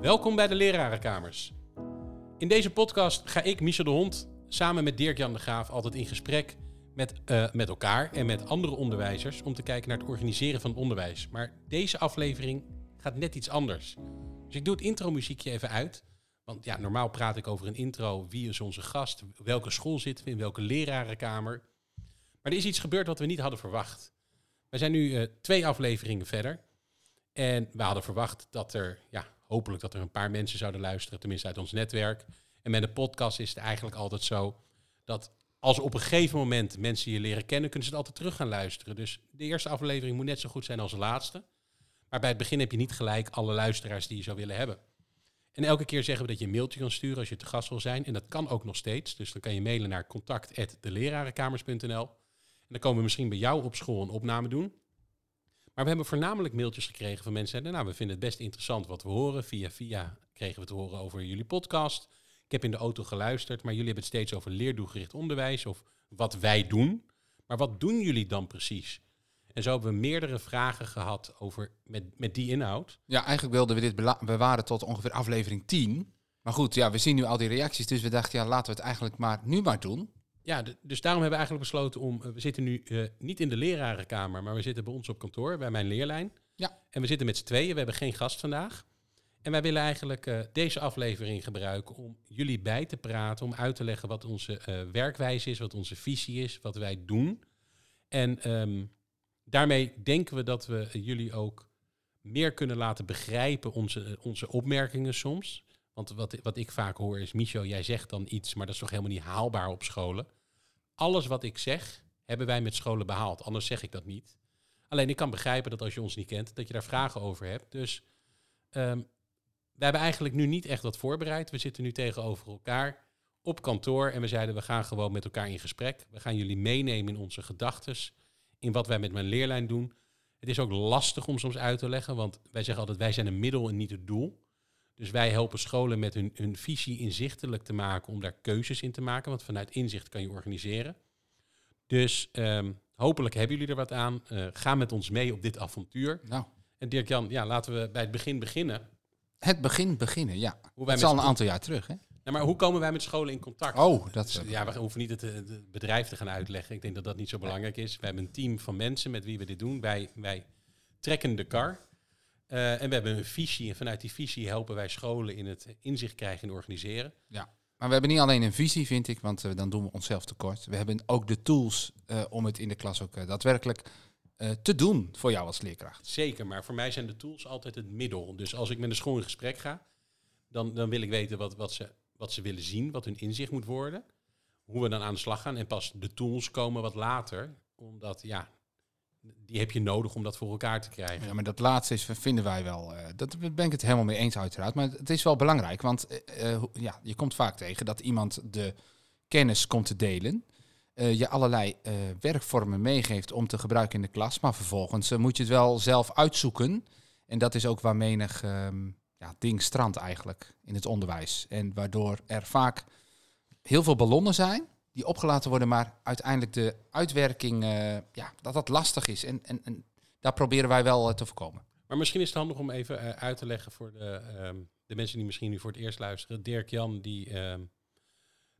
Welkom bij de Lerarenkamers. In deze podcast ga ik, Michel de Hond, samen met Dirk-Jan de Graaf altijd in gesprek met, uh, met elkaar en met andere onderwijzers om te kijken naar het organiseren van het onderwijs. Maar deze aflevering gaat net iets anders. Dus ik doe het intro-muziekje even uit. Want ja, normaal praat ik over een intro. Wie is onze gast? Welke school zitten we? In welke lerarenkamer? Maar er is iets gebeurd wat we niet hadden verwacht. We zijn nu uh, twee afleveringen verder. En we hadden verwacht dat er, ja, hopelijk dat er een paar mensen zouden luisteren, tenminste uit ons netwerk. En met een podcast is het eigenlijk altijd zo dat als op een gegeven moment mensen je leren kennen, kunnen ze het altijd terug gaan luisteren. Dus de eerste aflevering moet net zo goed zijn als de laatste. Maar bij het begin heb je niet gelijk alle luisteraars die je zou willen hebben. En elke keer zeggen we dat je een mailtje kan sturen als je te gast wil zijn. En dat kan ook nog steeds. Dus dan kan je mailen naar contact.delerarenkamers.nl. En dan komen we misschien bij jou op school een opname doen. Maar we hebben voornamelijk mailtjes gekregen van mensen nou, we vinden het best interessant wat we horen. Via via kregen we te horen over jullie podcast. Ik heb in de auto geluisterd, maar jullie hebben het steeds over leerdoelgericht onderwijs of wat wij doen. Maar wat doen jullie dan precies? En zo hebben we meerdere vragen gehad over met, met die inhoud. Ja, eigenlijk wilden we dit bewaren tot ongeveer aflevering 10. Maar goed, ja, we zien nu al die reacties, dus we dachten, ja, laten we het eigenlijk maar nu maar doen. Ja, dus daarom hebben we eigenlijk besloten om. Eh, we zitten nu uh, niet in de lerarenkamer, maar we zitten bij ons op kantoor, bij mijn leerlijn. Ja. En we zitten met z'n tweeën. We hebben geen gast vandaag. En wij willen eigenlijk uh, deze aflevering gebruiken om jullie bij te praten, om uit te leggen wat onze uh, werkwijze is, wat onze visie is, wat wij doen. En um, daarmee denken we dat we jullie ook meer kunnen laten begrijpen onze, onze opmerkingen soms. Want wat, wat ik vaak hoor is, Micho, jij zegt dan iets, maar dat is toch helemaal niet haalbaar op scholen. Alles wat ik zeg, hebben wij met scholen behaald. Anders zeg ik dat niet. Alleen ik kan begrijpen dat als je ons niet kent, dat je daar vragen over hebt. Dus um, we hebben eigenlijk nu niet echt wat voorbereid. We zitten nu tegenover elkaar op kantoor en we zeiden we gaan gewoon met elkaar in gesprek. We gaan jullie meenemen in onze gedachten, in wat wij met mijn leerlijn doen. Het is ook lastig om soms uit te leggen, want wij zeggen altijd wij zijn een middel en niet het doel. Dus wij helpen scholen met hun, hun visie inzichtelijk te maken om daar keuzes in te maken, want vanuit inzicht kan je organiseren. Dus um, hopelijk hebben jullie er wat aan. Uh, ga met ons mee op dit avontuur. Nou. En Dirk-Jan, ja, laten we bij het begin beginnen. Het begin beginnen, ja. Hoe wij het is al een aantal jaar terug, hè? Nou, maar hoe komen wij met scholen in contact? Oh, dat dus, Ja, we hoeven niet het, het, bedrijf te gaan uitleggen. Ik denk dat dat niet zo belangrijk is. We hebben een team van mensen met wie we dit doen. Wij, wij trekken de kar. Uh, en we hebben een visie. En vanuit die visie helpen wij scholen in het inzicht krijgen en organiseren. Ja. Maar we hebben niet alleen een visie, vind ik, want uh, dan doen we onszelf tekort. We hebben ook de tools uh, om het in de klas ook daadwerkelijk te doen voor jou als leerkracht. Zeker, maar voor mij zijn de tools altijd het middel. Dus als ik met een school in gesprek ga, dan, dan wil ik weten wat, wat, ze, wat ze willen zien, wat hun inzicht moet worden. Hoe we dan aan de slag gaan. En pas de tools komen wat later. Omdat, ja, die heb je nodig om dat voor elkaar te krijgen. Ja, maar dat laatste is, vinden wij wel. Uh, dat ben ik het helemaal mee eens, uiteraard. Maar het is wel belangrijk, want uh, ja, je komt vaak tegen dat iemand de kennis komt te delen. Je allerlei werkvormen meegeeft om te gebruiken in de klas. Maar vervolgens moet je het wel zelf uitzoeken. En dat is ook waar menig um, ja, ding strandt eigenlijk in het onderwijs. En waardoor er vaak heel veel ballonnen zijn die opgelaten worden, maar uiteindelijk de uitwerking, ja, dat dat lastig is. En, en, en daar proberen wij wel te voorkomen. Maar misschien is het handig om even uit te leggen voor de, um, de mensen die misschien nu voor het eerst luisteren. Dirk Jan, die... Um,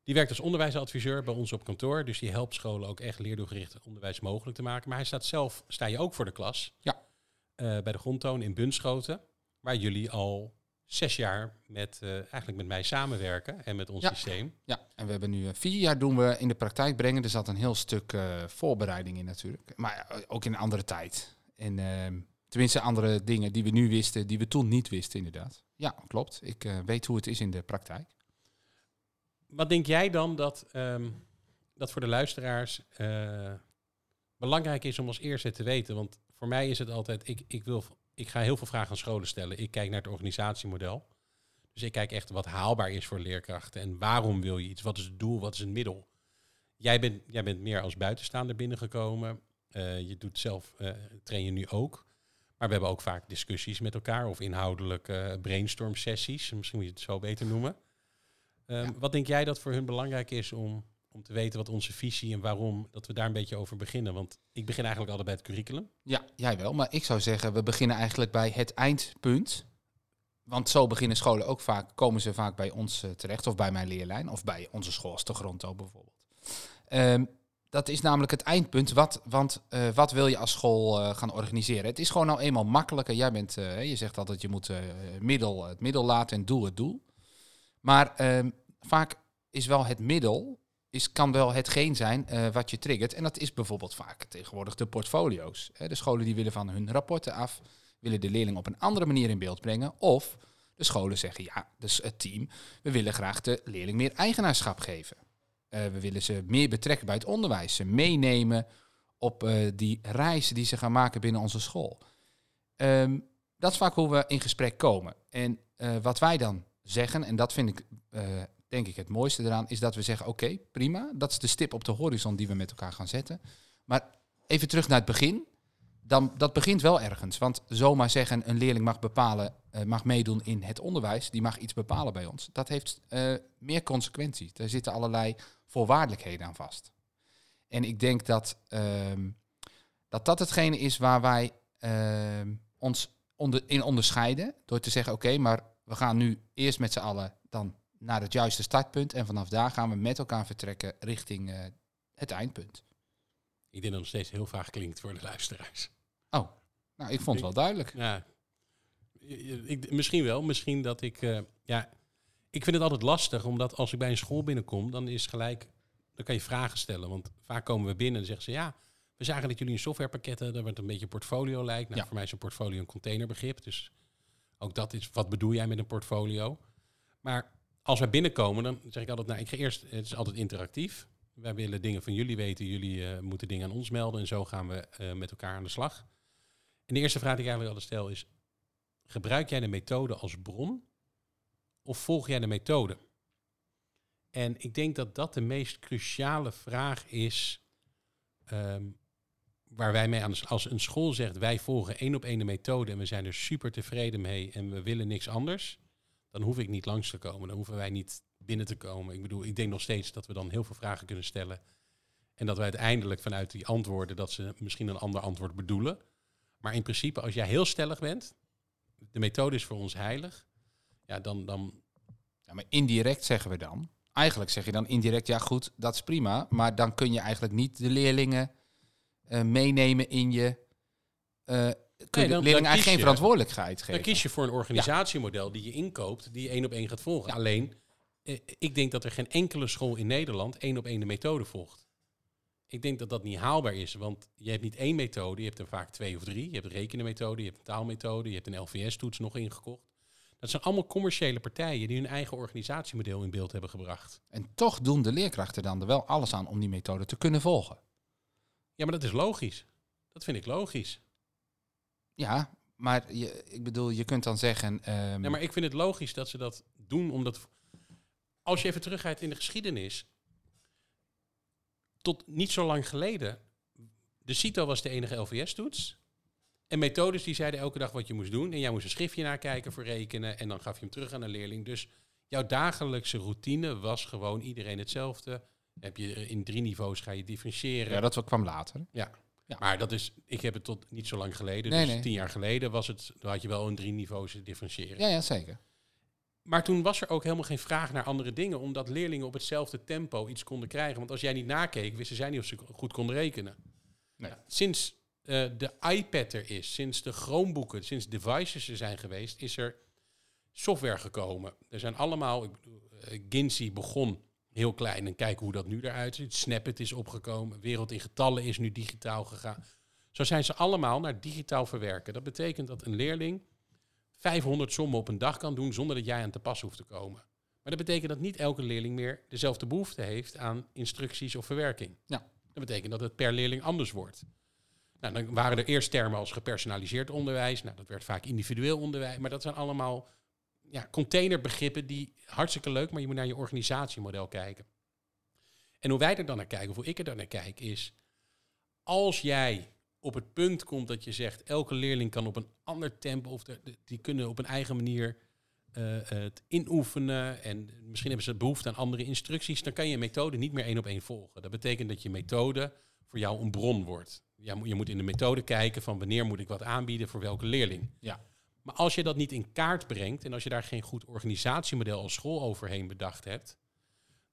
die werkt als onderwijsadviseur bij ons op kantoor. Dus die helpt scholen ook echt leerdoelgericht onderwijs mogelijk te maken. Maar hij staat zelf, sta je ook voor de klas. Ja. Bij de grondtoon in Bunschoten. Waar jullie al zes jaar met, uh, eigenlijk met mij samenwerken en met ons ja. systeem. Ja, en we hebben nu uh, vier jaar doen we in de praktijk brengen. Er zat een heel stuk voorbereiding in natuurlijk. Maar ook in een andere tijd. En ehm, tenminste andere dingen die we nu wisten, die we toen niet wisten inderdaad. Ja, klopt. Ik weet hoe het is in de praktijk wat denk jij dan dat, um, dat voor de luisteraars belangrijk is om als eerste te weten? Want voor mij is het altijd, ik, ik, wil, ik ga heel veel vragen aan scholen stellen. Ik kijk naar het organisatiemodel. Dus ik kijk echt wat haalbaar is voor leerkrachten en waarom wil je iets? Wat is het doel? Wat is het middel? Jij bent, jij bent meer als buitenstaander binnengekomen. Uh, je doet zelf, uh, train je nu ook. Maar we hebben ook vaak discussies met elkaar of inhoudelijke brainstorm sessies. Misschien moet je het zo beter noemen. Um, ja. Wat denk jij dat voor hun belangrijk is om, om te weten wat onze visie en waarom, dat we daar een beetje over beginnen? Want ik begin eigenlijk altijd bij het curriculum. Ja, jij wel. Maar ik zou zeggen, we beginnen eigenlijk bij het eindpunt. want zo beginnen scholen ook vaak, komen ze vaak bij ons eh, terecht, of bij mijn leerlijn, of bij onze school als de Gronto bijvoorbeeld. Ehm, dat is namelijk het eindpunt. Wat, want eh, wat wil je als school eh, gaan organiseren? Het is gewoon nou eenmaal makkelijker. Jij bent, je zegt altijd, je moet middel het middel laten en doel het doel. Maar ehm, vaak is wel het middel, is, kan wel hetgeen zijn eh, wat je triggert. En dat is bijvoorbeeld vaak tegenwoordig de portfolio's. De scholen die willen van hun rapporten af, willen de leerling op een andere manier in beeld brengen. Of de scholen zeggen, ja, dus het team, we willen graag de leerling meer eigenaarschap geven. Eh, we willen ze meer betrekken bij het onderwijs. Ze meenemen op eh, die reizen die ze gaan maken binnen onze school. Ehm, dat is vaak hoe we in gesprek komen. En wat wij dan zeggen, en dat vind ik denk ik het mooiste eraan, is dat we zeggen: oké, prima, dat is de stip op de horizon die we met elkaar gaan zetten. Maar even terug naar het begin. Dan, dat begint wel ergens. Want zomaar zeggen, een leerling mag bepalen, eh, mag meedoen in het onderwijs, die mag iets bepalen bij ons. Dat heeft eh, meer consequenties. Er zitten allerlei voorwaardelijkheden aan vast. En ik denk dat ehm, dat, dat hetgene is waar wij ehm, ons in onderscheiden. Door te zeggen, oké, maar we gaan nu eerst met z'n allen dan naar het juiste startpunt. En vanaf daar gaan we met elkaar vertrekken richting eh, het eindpunt. Ik denk dat het nog steeds heel vaag klinkt voor de luisteraars. Oh, nou, ik vond het wel duidelijk. Ja, ik, misschien wel. Misschien dat ik... eh, ja, ik vind het altijd lastig, omdat als ik bij een school binnenkom, dan is gelijk... Dan kan je vragen stellen, want vaak komen we binnen en zeggen ze... Ja, we zagen dat jullie een softwarepakket hadden, wat een beetje portfolio lijkt. Nou, Ja. voor mij is een portfolio een containerbegrip, dus ook dat is... Wat bedoel jij met een portfolio? Maar als wij binnenkomen, dan zeg ik altijd... Nou, ik ga eerst... Het is altijd interactief. Wij willen dingen van jullie weten, jullie eh, moeten dingen aan ons melden... en zo gaan we eh, met elkaar aan de slag. En de eerste vraag die ik eigenlijk altijd stel is... Gebruik jij de methode als bron of volg jij de methode? En ik denk dat dat de meest cruciale vraag is ehm, waar wij mee aan de, als een school zegt wij volgen één op één de methode en we zijn er super tevreden mee en we willen niks anders, dan hoef ik niet langs te komen. Dan hoeven wij niet binnen te komen. Ik bedoel, ik denk nog steeds dat we dan heel veel vragen kunnen stellen en dat wij uiteindelijk vanuit die antwoorden dat ze misschien een ander antwoord bedoelen. Maar in principe, als jij heel stellig bent, de methode is voor ons heilig, ja, dan, dan Ja, maar indirect zeggen we dan. Eigenlijk zeg je dan indirect, ja goed, dat is prima. Maar dan kun je eigenlijk niet de leerlingen eh, meenemen in je... eh kun je dan- de leerlingen dan eigenlijk geen je. verantwoordelijkheid geven. Dan kies je voor een organisatiemodel die je inkoopt, die je één op één gaat volgen. Alleen, eh, ik denk dat er geen enkele school in Nederland één op één de methode volgt. Ik denk dat dat niet haalbaar is, want je hebt niet één methode, je hebt er vaak twee of drie. Je hebt een rekenenmethode, je hebt een taalmethode, je hebt een LVS-toets nog ingekocht. Dat zijn allemaal commerciële partijen die hun eigen organisatiemodel in beeld hebben gebracht. En toch doen de leerkrachten dan er wel alles aan om die methode te kunnen volgen. Ja, maar dat is logisch. Dat vind ik logisch. Ja, maar je, ik bedoel, je kunt dan zeggen... ehm, Nee, maar ik vind het logisch dat ze dat doen, omdat als je even teruggaat in de geschiedenis, tot niet zo lang geleden, de CITO was de enige LVS-toets. En methodes die zeiden elke dag wat je moest doen. En jij moest een schriftje nakijken voor rekenen. En dan gaf je hem terug aan een leerling. Dus jouw dagelijkse routine was gewoon iedereen hetzelfde. Heb je in drie niveaus ga je differentiëren. ja, dat kwam later. Ja. Ja. Maar dat is, ik heb het tot niet zo lang geleden. Nee, dus nee. tien jaar geleden was het, dan had je wel een drie niveaus differentiëren. Ja, ja, zeker. Maar toen was er ook helemaal geen vraag naar andere dingen, omdat leerlingen op hetzelfde tempo iets konden krijgen. Want als jij niet nakeek, wisten zij niet of ze goed konden rekenen. Nee. Sinds eh, de iPad er is, sinds de Chromeboeken, sinds devices er zijn geweest, is er software gekomen. Er zijn allemaal, ik bedoel, eh, Ginsey begon heel klein en kijken hoe dat nu eruit ziet. Snapit is opgekomen, Wereld in Getallen is nu digitaal gegaan. Zo zijn ze allemaal naar digitaal verwerken. Dat betekent dat een leerling 500 sommen op een dag kan doen zonder dat jij aan te pas hoeft te komen. Maar dat betekent dat niet elke leerling meer dezelfde behoefte heeft aan instructies of verwerking. Ja. Dat betekent dat het per leerling anders wordt. Nou, dan waren er eerst termen als gepersonaliseerd onderwijs. Nou, dat werd vaak individueel onderwijs. Maar dat zijn allemaal ja, containerbegrippen die hartstikke leuk, maar je moet naar je organisatiemodel kijken. En hoe wij er dan naar kijken, of hoe ik er dan naar kijk, is als jij op het punt komt dat je zegt, elke leerling kan op een ander tempo, of die kunnen op een eigen manier eh, het inoefenen en misschien hebben ze behoefte aan andere instructies, dan kan je methode niet meer één op één volgen. Dat betekent dat je methode voor jou een bron wordt. Ja, je moet in de methode kijken van wanneer moet ik wat aanbieden voor welke leerling. Ja. Maar als je dat niet in kaart brengt en als je daar geen goed organisatiemodel als school overheen bedacht hebt,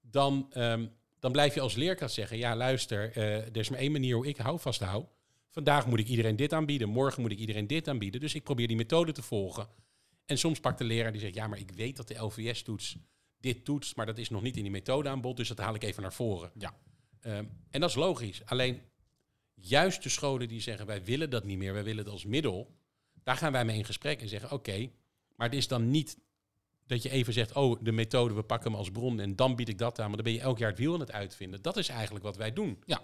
dan, ehm, dan blijf je als leerkracht zeggen: Ja, luister, eh, er is maar één manier hoe ik hou. Vandaag moet ik iedereen dit aanbieden, morgen moet ik iedereen dit aanbieden. Dus ik probeer die methode te volgen. En soms pakt de leraar die zegt: Ja, maar ik weet dat de LVS-toets dit toetst, maar dat is nog niet in die methode aanbod, dus dat haal ik even naar voren. Ja. Ehm, en dat is logisch. Alleen juist de scholen die zeggen: Wij willen dat niet meer, wij willen het als middel. Daar gaan wij mee in gesprek en zeggen: Oké, maar het is dan niet dat je even zegt: Oh, de methode, we pakken hem als bron en dan bied ik dat aan. Maar dan ben je elk jaar het wiel aan het uitvinden. Dat is eigenlijk wat wij doen. Ja.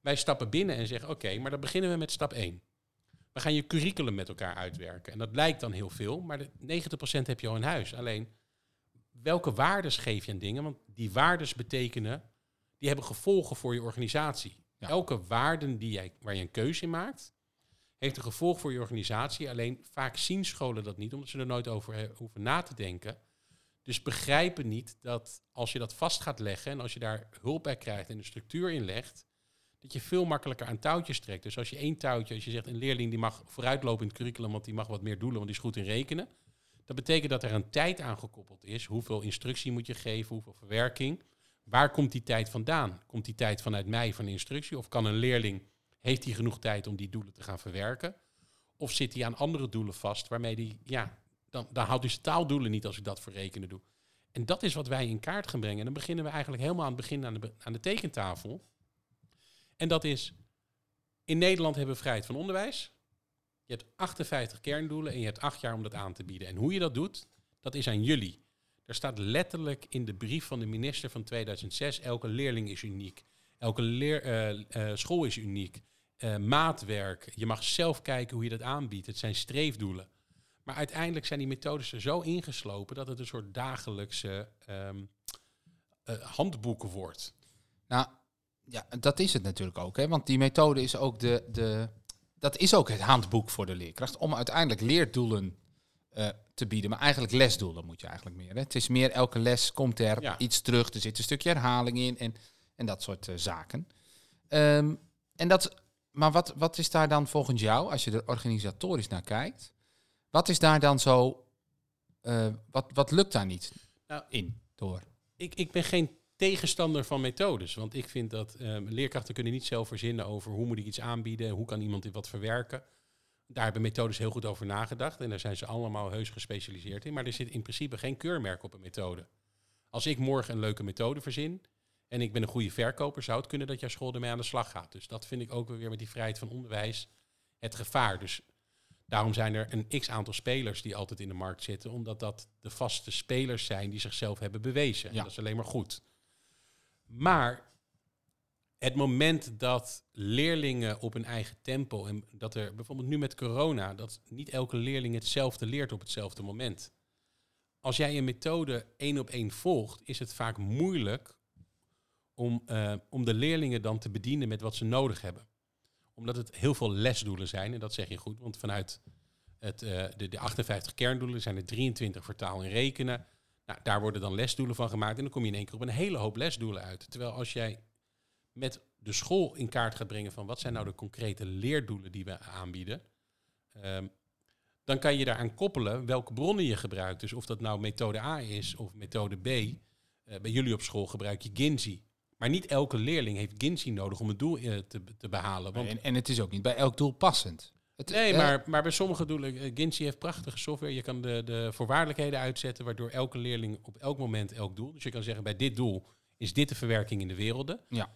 Wij stappen binnen en zeggen: Oké, maar dan beginnen we met stap 1. We gaan je curriculum met elkaar uitwerken. En dat lijkt dan heel veel, maar de 90% heb je al in huis. Alleen, welke waardes geef je aan dingen? Want die waardes betekenen, die hebben gevolgen voor je organisatie. Ja. Elke waarden die jij, waar je een keuze in maakt, heeft een gevolg voor je organisatie. Alleen vaak zien scholen dat niet, omdat ze er nooit over hoeven na te denken. Dus begrijpen niet dat als je dat vast gaat leggen en als je daar hulp bij krijgt en de structuur in legt, dat je veel makkelijker aan touwtjes trekt. Dus als je één touwtje, als je zegt een leerling die mag vooruitlopen in het curriculum, want die mag wat meer doelen, want die is goed in rekenen. Dat betekent dat er een tijd aan gekoppeld is. Hoeveel instructie moet je geven, hoeveel verwerking. Waar komt die tijd vandaan? Komt die tijd vanuit mij van instructie? Of kan een leerling, heeft hij genoeg tijd om die doelen te gaan verwerken? Of zit hij aan andere doelen vast, waarmee die, ja, dan, dan houdt hij zijn taaldoelen niet als ik dat voor rekenen doe. En dat is wat wij in kaart gaan brengen. En dan beginnen we eigenlijk helemaal aan het begin aan de, aan de tekentafel. En dat is, in Nederland hebben we vrijheid van onderwijs. Je hebt 58 kerndoelen en je hebt acht jaar om dat aan te bieden. En hoe je dat doet, dat is aan jullie. Er staat letterlijk in de brief van de minister van 2006, elke leerling is uniek. Elke leer, eh, eh, school is uniek. Eh, maatwerk, je mag zelf kijken hoe je dat aanbiedt. Het zijn streefdoelen. Maar uiteindelijk zijn die methodes er zo ingeslopen dat het een soort dagelijkse ehm eh, handboek wordt. Nou, ja, dat is het natuurlijk ook. Hè? Want die methode is ook de, de. Dat is ook het handboek voor de leerkracht. Om uiteindelijk leerdoelen eh, te bieden. Maar eigenlijk lesdoelen moet je eigenlijk meer. Hè? Het is meer elke les komt er Ja. iets terug. Er zit een stukje herhaling in en, en dat soort zaken. Ehm, en dat, maar wat, wat is daar dan volgens jou, als je er organisatorisch naar kijkt, wat is daar dan zo, eh, wat, wat lukt daar niet Nou, in door? ik, ik ben geen tegenstander van methodes. Want ik vind dat ehm, leerkrachten kunnen niet zelf verzinnen over hoe moet ik iets aanbieden, hoe kan iemand dit wat verwerken. Daar hebben methodes heel goed over nagedacht en daar zijn ze allemaal heus gespecialiseerd in. Maar er zit in principe geen keurmerk op een methode. Als ik morgen een leuke methode verzin en ik ben een goede verkoper, zou het kunnen dat jouw school ermee aan de slag gaat. Dus dat vind ik ook weer met die vrijheid van onderwijs het gevaar. Dus daarom zijn er een x aantal spelers die altijd in de markt zitten, omdat dat de vaste spelers zijn die zichzelf hebben bewezen. En Ja. dat is alleen maar goed. Maar het moment dat leerlingen op hun eigen tempo en dat er bijvoorbeeld nu met corona, dat niet elke leerling hetzelfde leert op hetzelfde moment. Als jij een methode één op één volgt, is het vaak moeilijk om, eh, om de leerlingen dan te bedienen met wat ze nodig hebben. Omdat het heel veel lesdoelen zijn, en dat zeg je goed, want vanuit het, eh, de, de 58 kerndoelen zijn er 23 voor taal en rekenen. Nou, daar worden dan lesdoelen van gemaakt en dan kom je in één keer op een hele hoop lesdoelen uit. Terwijl als jij met de school in kaart gaat brengen van wat zijn nou de concrete leerdoelen die we aanbieden, ehm, dan kan je daaraan koppelen welke bronnen je gebruikt. Dus of dat nou methode A is of methode B. Eh, bij jullie op school gebruik je Ginzi. Maar niet elke leerling heeft Ginzi nodig om het doel eh, te, te behalen. Want En, en het is ook niet bij elk doel passend. Het, Nee, eh, maar, maar bij sommige doelen, uh, Ginsi heeft prachtige software. Je kan de, de voorwaardelijkheden uitzetten, waardoor elke leerling op elk moment elk doel. Dus je kan zeggen, bij dit doel is dit de verwerking in de werelden. Ja.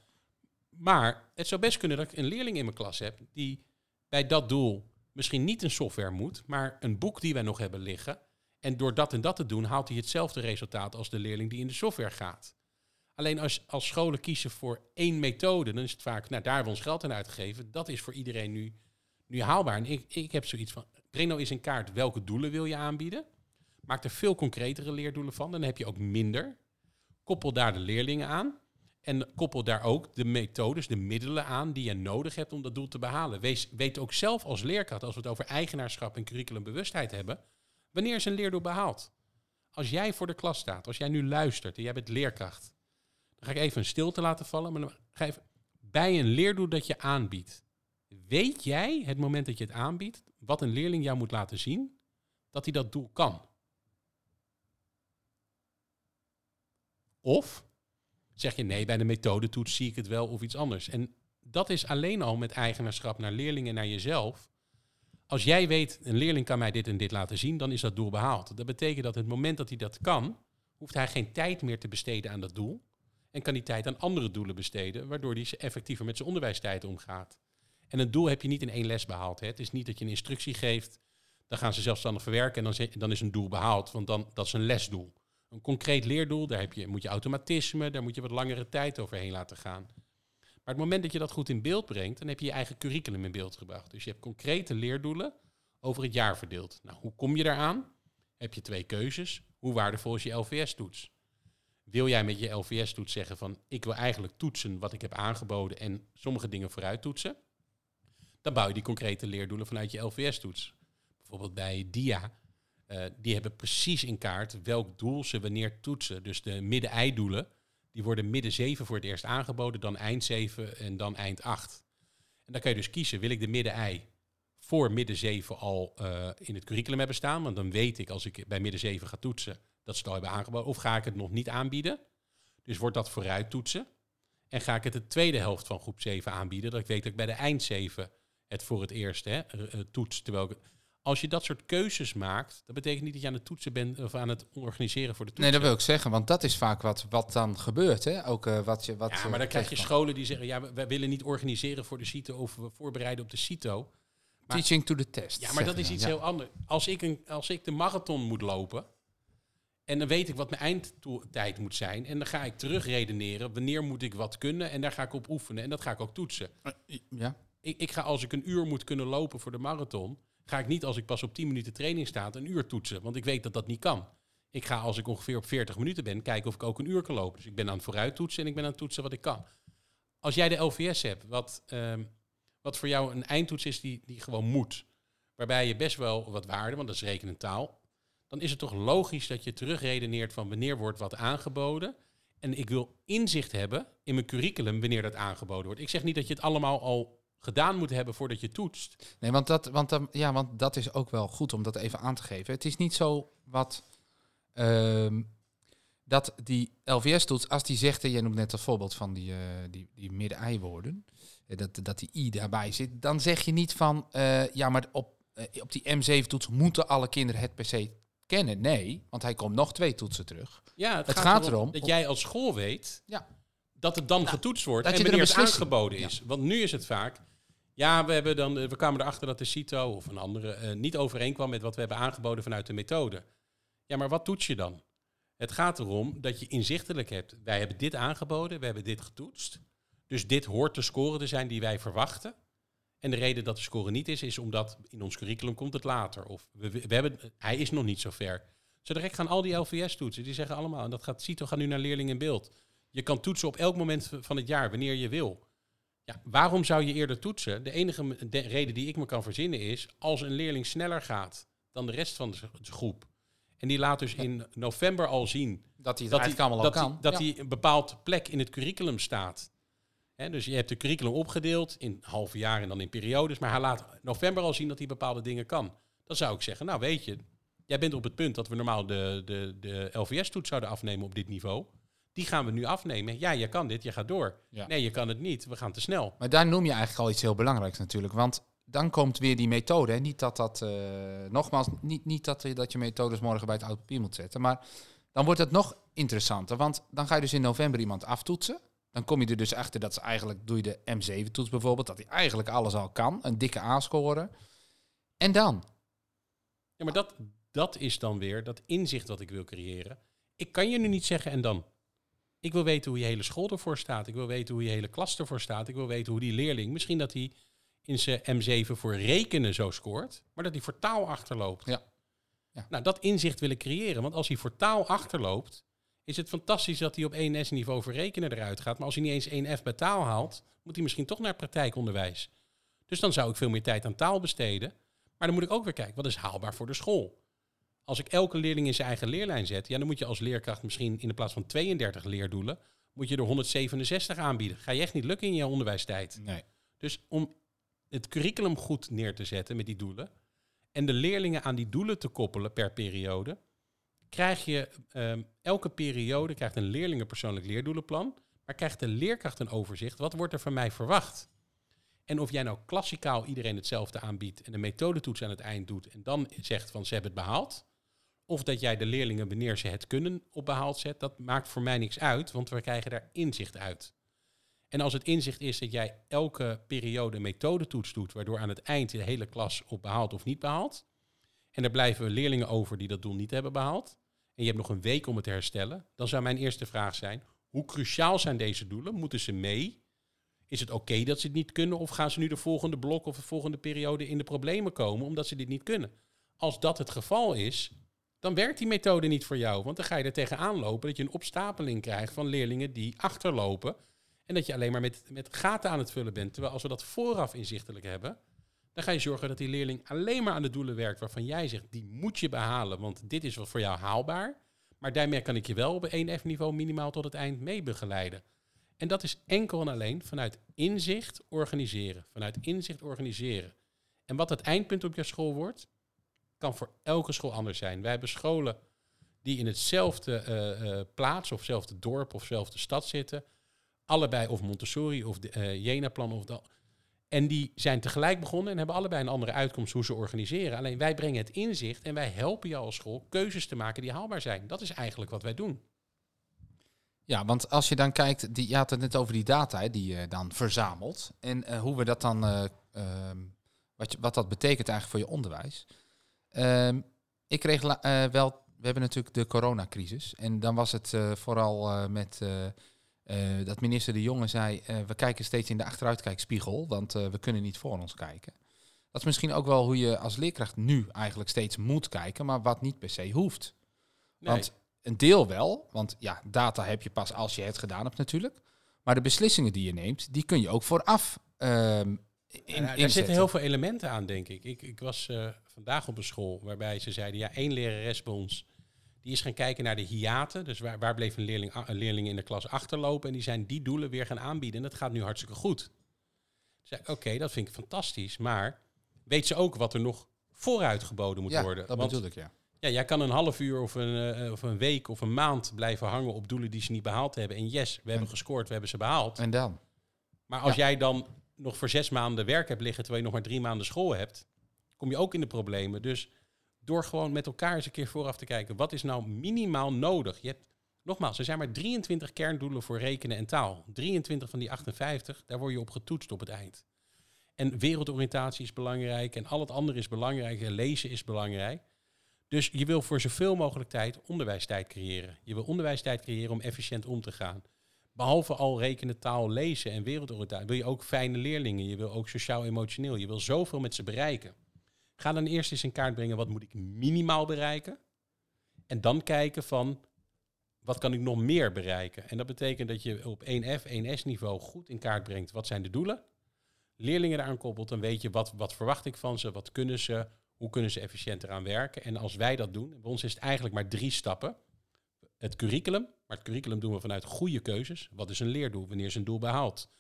Maar het zou best kunnen dat ik een leerling in mijn klas heb die bij dat doel misschien niet een software moet, maar een boek die wij nog hebben liggen. En door dat en dat te doen, haalt hij hetzelfde resultaat als de leerling die in de software gaat. Alleen als, als scholen kiezen voor één methode, dan is het vaak, nou daar hebben we ons geld aan uitgegeven. Dat is voor iedereen nu, nu haalbaar. En ik, ik heb zoiets van, nou eens in kaart welke doelen wil je aanbieden. Maak er veel concretere leerdoelen van, dan heb je ook minder. Koppel daar de leerlingen aan. En koppel daar ook de methodes, de middelen aan die je nodig hebt om dat doel te behalen. Wees, weet ook zelf als leerkracht, als we het over eigenaarschap en curriculumbewustheid hebben, wanneer is een leerdoel behaald? Als jij voor de klas staat, als jij nu luistert en jij bent leerkracht, dan ga ik even een stilte laten vallen, maar dan ga bij een leerdoel dat je aanbiedt, weet jij het moment dat je het aanbiedt, wat een leerling jou moet laten zien, dat hij dat doel kan. Of zeg je nee, bij de methodetoets zie ik het wel of iets anders. En dat is alleen al met eigenaarschap naar leerlingen en naar jezelf. Als jij weet, een leerling kan mij dit en dit laten zien, dan is dat doel behaald. Dat betekent dat het moment dat hij dat kan, hoeft hij geen tijd meer te besteden aan dat doel. En kan die tijd aan andere doelen besteden, waardoor hij effectiever met zijn onderwijstijd omgaat. En een doel heb je niet in één les behaald. Hè. Het is niet dat je een instructie geeft, dan gaan ze zelfstandig verwerken en dan, dan is een doel behaald, want dan, dat is een lesdoel. Een concreet leerdoel, daar heb je, moet je automatisme, daar moet je wat langere tijd overheen laten gaan. Maar het moment dat je dat goed in beeld brengt, dan heb je je eigen curriculum in beeld gebracht. Dus je hebt concrete leerdoelen over het jaar verdeeld. Nou, hoe kom je daaraan? Heb je twee keuzes. Hoe waardevol is je LVS-toets? Wil jij met je LVS-toets zeggen van ik wil eigenlijk toetsen wat ik heb aangeboden en sommige dingen vooruit toetsen? Dan bouw je die concrete leerdoelen vanuit je LVS-toets. Bijvoorbeeld bij DIA, uh, die hebben precies in kaart welk doel ze wanneer toetsen. Dus de midden-ei-doelen, die worden midden 7 voor het eerst aangeboden, dan eind 7 en dan eind 8. En dan kan je dus kiezen, wil ik de midden-ei voor midden 7 al uh, in het curriculum hebben staan? Want dan weet ik als ik bij midden 7 ga toetsen, dat ze het al hebben aangeboden. Of ga ik het nog niet aanbieden? Dus wordt dat vooruit toetsen? En ga ik het de tweede helft van groep 7 aanbieden, dat ik weet dat ik bij de eind 7 het voor het eerst hè, uh, toets. Terwijl ik, als je dat soort keuzes maakt, dat betekent niet dat je aan het toetsen bent of aan het organiseren voor de toetsen. Nee, dat wil ik zeggen, want dat is vaak wat, wat dan gebeurt. Hè? Ook uh, wat je. Wat, ja, maar dan krijg je scholen die zeggen: ja, wij willen niet organiseren voor de CITO of we voorbereiden op de CITO. Maar, Teaching to the test. Ja, maar dat is iets heel anders. Als ik, een, als ik de marathon moet lopen. En dan weet ik wat mijn eindtijd moet zijn. En dan ga ik terugredeneren. Wanneer moet ik wat kunnen? En daar ga ik op oefenen. En dat ga ik ook toetsen. Ja. Ik, ik ga als ik een uur moet kunnen lopen voor de marathon ga ik niet als ik pas op 10 minuten training sta een uur toetsen, want ik weet dat dat niet kan. Ik ga als ik ongeveer op 40 minuten ben kijken of ik ook een uur kan lopen. Dus ik ben aan het vooruit toetsen en ik ben aan het toetsen wat ik kan. Als jij de LVS hebt, wat, um, wat voor jou een eindtoets is die, die gewoon moet, waarbij je best wel wat waarde, want dat is rekenen taal, dan is het toch logisch dat je terugredeneert van wanneer wordt wat aangeboden. En ik wil inzicht hebben in mijn curriculum wanneer dat aangeboden wordt. Ik zeg niet dat je het allemaal al gedaan moet hebben voordat je toetst. Nee, want dat, want, ja, want dat is ook wel goed om dat even aan te geven. Het is niet zo wat... Uh, dat die LVS-toets, als die zegt, en jij noemt net het voorbeeld van die, uh, die, die midden-ei-woorden, eh, dat, dat die i daarbij zit, dan zeg je niet van, uh, ja, maar op, op die M7-toets moeten alle kinderen het per se kennen. Nee, want hij komt nog twee toetsen terug. Ja, het, het gaat, erom dat jij als school weet ja. dat het dan nou, getoetst wordt dat en wanneer het aangeboden is. Want nu is het vaak, ja, we, hebben dan, we kwamen erachter dat de CITO of een andere uh, niet overeenkwam met wat we hebben aangeboden vanuit de methode. Ja, maar wat toets je dan? Het gaat erom dat je inzichtelijk hebt. Wij hebben dit aangeboden, we hebben dit getoetst. Dus dit hoort de score te zijn die wij verwachten. En de reden dat de score niet is, is omdat in ons curriculum komt het later. Of we, we hebben, hij is nog niet zo ver. Zo direct gaan al die LVS-toetsen, die zeggen allemaal, en dat gaat CITO gaat nu naar leerling in beeld. Je kan toetsen op elk moment van het jaar, wanneer je wil. Ja, waarom zou je eerder toetsen? De enige reden die ik me kan verzinnen is als een leerling sneller gaat dan de rest van de groep. En die laat dus in november al zien dat hij dat hij, allemaal dat kan. dat hij een bepaald plek in het curriculum staat. Dus je hebt de curriculum opgedeeld in halve jaar en dan in periodes. Maar hij laat november al zien dat hij bepaalde dingen kan. Dan zou ik zeggen, nou weet je, jij bent op het punt dat we normaal de, de, de LVS-toets zouden afnemen op dit niveau. Die gaan we nu afnemen. Ja, je kan dit, je gaat door. Nee, je kan het niet. We gaan te snel. Maar daar noem je eigenlijk al iets heel belangrijks natuurlijk. Want dan komt weer die methode. Hè. Niet dat dat, uh, nogmaals, niet, niet dat, dat je methodes morgen bij het oud papier moet zetten. Maar dan wordt het nog interessanter. Want dan ga je dus in november iemand aftoetsen. Dan kom je er dus achter dat ze eigenlijk, doe je de M7-toets bijvoorbeeld, dat hij eigenlijk alles al kan. Een dikke A-score. En dan? Ja, maar dat, dat is dan weer dat inzicht wat ik wil creëren. Ik kan je nu niet zeggen en dan. Ik wil weten hoe je hele school ervoor staat. Ik wil weten hoe je hele klas ervoor staat. Ik wil weten hoe die leerling, misschien dat hij in zijn M7 voor rekenen zo scoort, maar dat hij voor taal achterloopt. Ja. ja. Nou, dat inzicht willen creëren. Want als hij voor taal achterloopt, is het fantastisch dat hij op 1S-niveau voor rekenen eruit gaat. Maar als hij niet eens 1F bij taal haalt, moet hij misschien toch naar praktijkonderwijs. Dus dan zou ik veel meer tijd aan taal besteden. Maar dan moet ik ook weer kijken, wat is haalbaar voor de school? Als ik elke leerling in zijn eigen leerlijn zet, ja, dan moet je als leerkracht misschien in de plaats van 32 leerdoelen, moet je er 167 aanbieden. Ga je echt niet lukken in je onderwijstijd. Nee. Dus om het curriculum goed neer te zetten met die doelen en de leerlingen aan die doelen te koppelen per periode, krijg je ehm, elke periode krijgt een leerling een persoonlijk leerdoelenplan, maar krijgt de leerkracht een overzicht. Wat wordt er van mij verwacht? En of jij nou klassikaal iedereen hetzelfde aanbiedt en een methodetoets aan het eind doet en dan zegt van ze hebben het behaald, of dat jij de leerlingen wanneer ze het kunnen op behaald zet, dat maakt voor mij niks uit, want we krijgen daar inzicht uit. En als het inzicht is dat jij elke periode een methodetoets doet, waardoor aan het eind de hele klas op behaald of niet behaalt, en er blijven leerlingen over die dat doel niet hebben behaald, en je hebt nog een week om het te herstellen, dan zou mijn eerste vraag zijn, hoe cruciaal zijn deze doelen? Moeten ze mee? Is het oké dat ze het niet kunnen? Of gaan ze nu de volgende blok of de volgende periode in de problemen komen omdat ze dit niet kunnen? Als dat het geval is, dan werkt die methode niet voor jou. Want dan ga je er tegenaan lopen dat je een opstapeling krijgt van leerlingen die achterlopen. En dat je alleen maar met, met gaten aan het vullen bent. Terwijl als we dat vooraf inzichtelijk hebben, dan ga je zorgen dat die leerling alleen maar aan de doelen werkt waarvan jij zegt, die moet je behalen, want dit is wel voor jou haalbaar. Maar daarmee kan ik je wel op 1F-niveau minimaal tot het eind mee begeleiden. En dat is enkel en alleen vanuit inzicht organiseren. Vanuit inzicht organiseren. En wat het eindpunt op je school wordt, kan voor elke school anders zijn. Wij hebben scholen die in hetzelfde uh, plaats of hetzelfde dorp of hetzelfde stad zitten. Allebei of Montessori of de, uh, Jena-plan of dat. En die zijn tegelijk begonnen en hebben allebei een andere uitkomst hoe ze organiseren. Alleen wij brengen het inzicht en wij helpen jou als school keuzes te maken die haalbaar zijn. Dat is eigenlijk wat wij doen. Ja, want als je dan kijkt, die, je had het net over die data die je dan verzamelt. En uh, hoe we dat dan, uh, um, wat, wat dat betekent eigenlijk voor je onderwijs. Um, ik kreeg uh, wel, we hebben natuurlijk de coronacrisis. En dan was het vooral met dat minister De Jonge zei, we kijken steeds in de achteruitkijkspiegel, want we kunnen niet voor ons kijken. Dat is misschien ook wel hoe je als leerkracht nu eigenlijk steeds moet kijken, maar wat niet per se hoeft. Nee. Want een deel wel, want ja, data heb je pas als je het gedaan hebt natuurlijk. Maar de beslissingen die je neemt, die kun je ook vooraf um, in, ja, Er zitten heel veel elementen aan, denk ik. Ik, ik was vandaag op een school waarbij ze zeiden, ja, één lerares bij ons, die is gaan kijken naar de hiaten. Dus waar, waar bleef een leerling, een leerling in de klas achterlopen? En die zijn die doelen weer gaan aanbieden. En dat gaat nu hartstikke goed. Zei oké, okay, dat vind ik fantastisch. Maar weet ze ook wat er nog vooruit geboden moet ja, worden? dat bedoel ik, ja. Ja, jij kan een half uur of een, uh, of een week of een maand blijven hangen op doelen die ze niet behaald hebben. En yes, we hebben gescoord, we hebben ze behaald. En dan? Maar als ja. jij dan nog voor zes maanden werk hebt liggen, terwijl je nog maar drie maanden school hebt, kom je ook in de problemen. Dus door gewoon met elkaar eens een keer vooraf te kijken, wat is nou minimaal nodig? Je hebt, nogmaals, er zijn maar 23 kerndoelen voor rekenen en taal. 23 van die 58, daar word je op getoetst op het eind. En wereldoriëntatie is belangrijk en al het andere is belangrijk. Lezen is belangrijk. Dus je wil voor zoveel mogelijk tijd onderwijstijd creëren. Je wil onderwijstijd creëren om efficiënt om te gaan. Behalve al rekenen, taal, lezen en wereldoriëntatie, wil je ook fijne leerlingen. Je wil ook sociaal-emotioneel. Je wil zoveel met ze bereiken. Ga dan eerst eens in kaart brengen, wat moet ik minimaal bereiken? En dan kijken van, wat kan ik nog meer bereiken? En dat betekent dat je op 1F, 1S niveau goed in kaart brengt, wat zijn de doelen? Leerlingen eraan koppelt, dan weet je, wat, wat verwacht ik van ze? Wat kunnen ze? Hoe kunnen ze efficiënter aan werken? En als wij dat doen, bij ons is het eigenlijk maar drie stappen. Het curriculum, maar het curriculum doen we vanuit goede keuzes. Wat is een leerdoel? Wanneer is een doel behaald?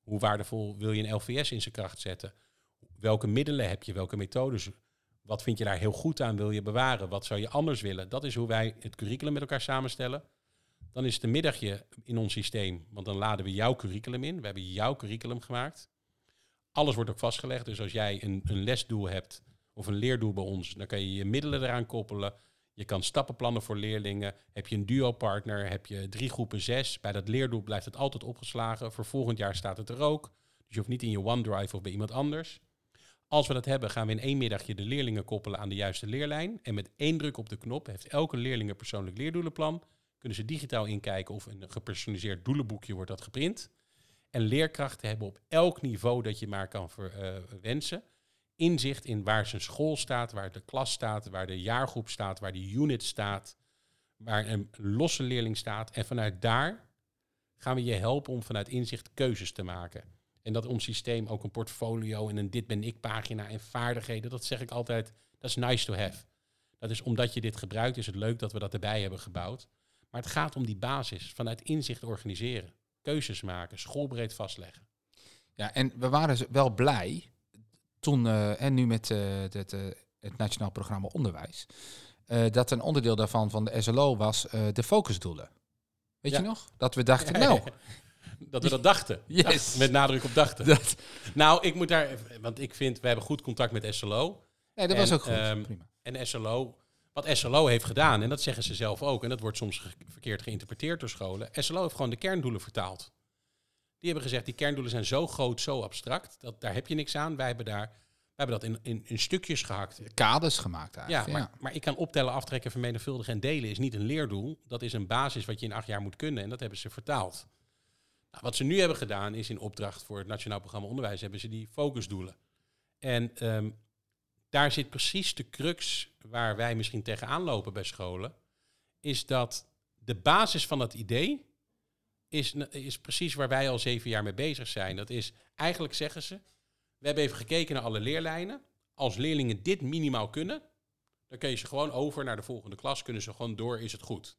Hoe waardevol wil je een LVS in zijn kracht zetten? Welke middelen heb je? Welke methodes? Wat vind je daar heel goed aan? Wil je bewaren? Wat zou je anders willen? Dat is hoe wij het curriculum met elkaar samenstellen. Dan is het een middagje in ons systeem, want dan laden we jouw curriculum in. We hebben jouw curriculum gemaakt. Alles wordt ook vastgelegd. Dus als jij een, een lesdoel hebt, of een leerdoel bij ons. Dan kan je je middelen eraan koppelen. Je kan stappenplannen voor leerlingen. Heb je een duo-partner, heb je drie groepen zes. Bij dat leerdoel blijft het altijd opgeslagen. Voor volgend jaar staat het er ook. Dus je hoeft niet in je OneDrive of bij iemand anders. Als we dat hebben, gaan we in één middagje de leerlingen koppelen aan de juiste leerlijn. En met één druk op de knop heeft elke leerling een persoonlijk leerdoelenplan. Kunnen ze digitaal inkijken of een gepersonaliseerd doelenboekje wordt dat geprint. En leerkrachten hebben op elk niveau dat je maar kan wensen inzicht in waar zijn school staat, waar de klas staat, waar de jaargroep staat, waar de unit staat, waar een losse leerling staat. En vanuit daar gaan we je helpen om vanuit inzicht keuzes te maken. En dat ons systeem ook een portfolio en een dit ben ik pagina en vaardigheden, dat zeg ik altijd, dat is nice to have. Dat is omdat je dit gebruikt, is het leuk dat we dat erbij hebben gebouwd. Maar het gaat om die basis, vanuit inzicht organiseren, keuzes maken, schoolbreed vastleggen. Ja, en we waren wel blij toen, uh, en nu met uh, het het Nationaal Programma Onderwijs, eh, dat een onderdeel daarvan van de SLO was eh, de focusdoelen. Weet Ja. je nog? Dat we dachten, nou, Dat we dat dachten. Yes. Met nadruk op dachten. dat, Nou, ik moet daar... Want ik vind, we hebben goed contact met SLO. nee, dat En, was ook goed. ehm, Prima. En SLO, wat SLO heeft gedaan, en dat zeggen ze zelf ook, en dat wordt soms ge- verkeerd geïnterpreteerd door scholen. SLO heeft gewoon de kerndoelen vertaald. Die hebben gezegd, die kerndoelen zijn zo groot, zo abstract, dat daar heb je niks aan. Wij hebben, daar, wij hebben dat in, in, in stukjes gehakt. Kaders gemaakt Ja, eigenlijk. maar, maar ik kan optellen, aftrekken, vermenigvuldigen en delen is niet een leerdoel. Dat is een basis wat je in acht jaar moet kunnen en dat hebben ze vertaald. Nou, wat ze nu hebben gedaan is in opdracht voor het Nationaal Programma Onderwijs hebben ze die focusdoelen. En ehm, daar zit precies de crux waar wij misschien tegenaan lopen bij scholen. Is dat de basis van dat idee is, is precies waar wij al zeven jaar mee bezig zijn. Dat is eigenlijk zeggen ze, we hebben even gekeken naar alle leerlijnen. Als leerlingen dit minimaal kunnen, dan kun je ze gewoon over naar de volgende klas, kunnen ze gewoon door, is het goed.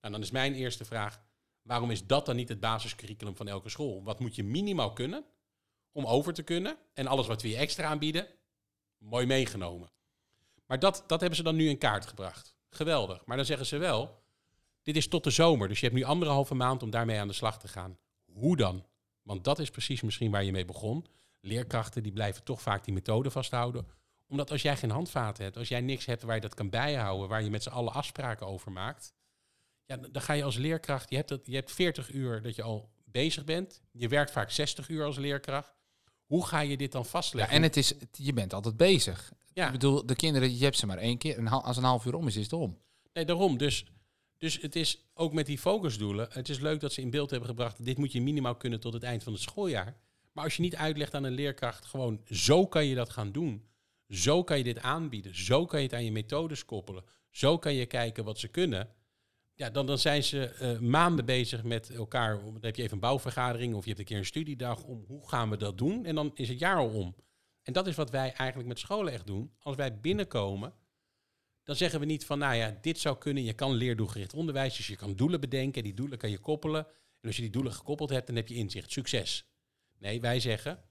Nou, dan is mijn eerste vraag, waarom is dat dan niet het basiscurriculum van elke school? Wat moet je minimaal kunnen om over te kunnen? En alles wat we je extra aanbieden, mooi meegenomen. Maar dat, dat hebben ze dan nu in kaart gebracht. Geweldig. Maar dan zeggen ze wel, dit is tot de zomer, dus je hebt nu anderhalve maand om daarmee aan de slag te gaan. Hoe dan? Want dat is precies misschien waar je mee begon. Leerkrachten die blijven toch vaak die methode vasthouden. Omdat als jij geen handvaten hebt, als jij niks hebt waar je dat kan bijhouden, waar je met z'n allen afspraken over maakt, ja, dan ga je als leerkracht, je hebt, dat, je hebt 40 uur dat je al bezig bent. Je werkt vaak 60 uur als leerkracht. Hoe ga je dit dan Ja, vastleggen? en het is, je bent altijd bezig. Ja. Ik bedoel, de kinderen, je hebt ze maar één keer. En als een half uur om is, is het om. Nee, daarom. Dus, dus het is ook met die focusdoelen. Het is leuk dat ze in beeld hebben gebracht. Dit moet je minimaal kunnen tot het eind van het schooljaar. Maar als je niet uitlegt aan een leerkracht, gewoon zo kan je dat gaan doen. Zo kan je dit aanbieden. Zo kan je het aan je methodes koppelen. Zo kan je kijken wat ze kunnen. Ja, dan, dan zijn ze eh, maanden bezig met elkaar. Dan heb je even een bouwvergadering of je hebt een keer een studiedag om hoe gaan we dat doen. En dan is het jaar al om. En dat is wat wij eigenlijk met scholen echt doen. Als wij binnenkomen, dan zeggen we niet van, nou ja, dit zou kunnen. Je kan leerdoelgericht onderwijs, dus je kan doelen bedenken. Die doelen kan je koppelen. En als je die doelen gekoppeld hebt, dan heb je inzicht. Succes. Nee, wij zeggen,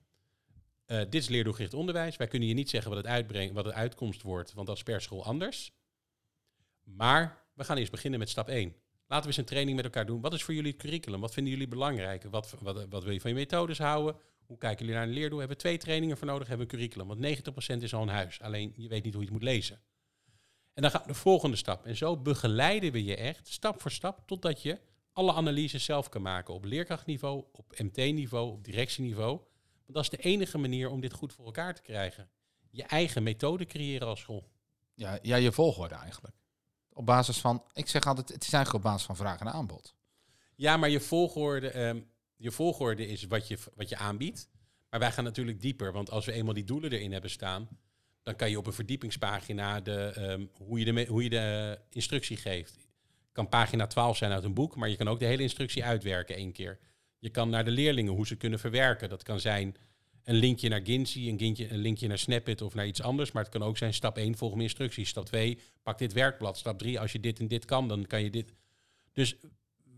eh, dit is leerdoelgericht onderwijs. Wij kunnen je niet zeggen wat het, uitbrengt, wat het uitkomst wordt, want dat is per school anders. Maar we gaan eerst beginnen met stap 1. Laten we eens een training met elkaar doen. Wat is voor jullie het curriculum? Wat vinden jullie belangrijk? Wat, wat, wat wil je van je methodes houden? Hoe kijken jullie naar een leerdoel? Hebben we twee trainingen voor nodig? Hebben we een curriculum? Want 90% is al een huis. Alleen je weet niet hoe je het moet lezen. En dan gaat de volgende stap. En zo begeleiden we je echt stap voor stap totdat je alle analyses zelf kan maken. Op leerkrachtniveau, op MT-niveau, op directieniveau. Want dat is de enige manier om dit goed voor elkaar te krijgen. Je eigen methode creëren als school. Ja, ja, je volgorde eigenlijk. Op basis van, ik zeg altijd, het is eigenlijk op basis van vraag en aanbod. Ja, maar je volgorde, ehm, je volgorde is wat je, wat je aanbiedt. Maar wij gaan natuurlijk dieper. Want als we eenmaal die doelen erin hebben staan, dan kan je op een verdiepingspagina de, ehm, hoe, je de, hoe je de instructie geeft. Kan pagina 12 zijn uit een boek, maar je kan ook de hele instructie uitwerken één keer. Je kan naar de leerlingen hoe ze kunnen verwerken. Dat kan zijn een linkje naar Ginzy, een, linkje, een linkje naar Snapit of naar iets anders. Maar het kan ook zijn stap 1, volg mijn instructies. Stap 2, pak dit werkblad. Stap 3, als je dit en dit kan, dan kan je dit. Dus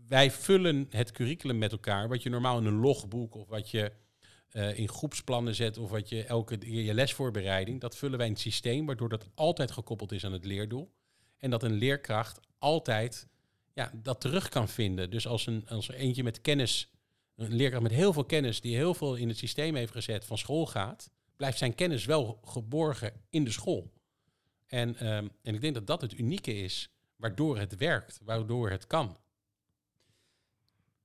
wij vullen het curriculum met elkaar, wat je normaal in een logboek of wat je eh, in groepsplannen zet of wat je elke je lesvoorbereiding, dat vullen wij in het systeem, waardoor dat altijd gekoppeld is aan het leerdoel. En dat een leerkracht altijd ja, dat terug kan vinden. Dus als, een, als er eentje met kennis, een leerkracht met heel veel kennis, die heel veel in het systeem heeft gezet, van school gaat, blijft zijn kennis wel geborgen in de school. En, ehm, en ik denk dat dat het unieke is, waardoor het werkt, waardoor het kan.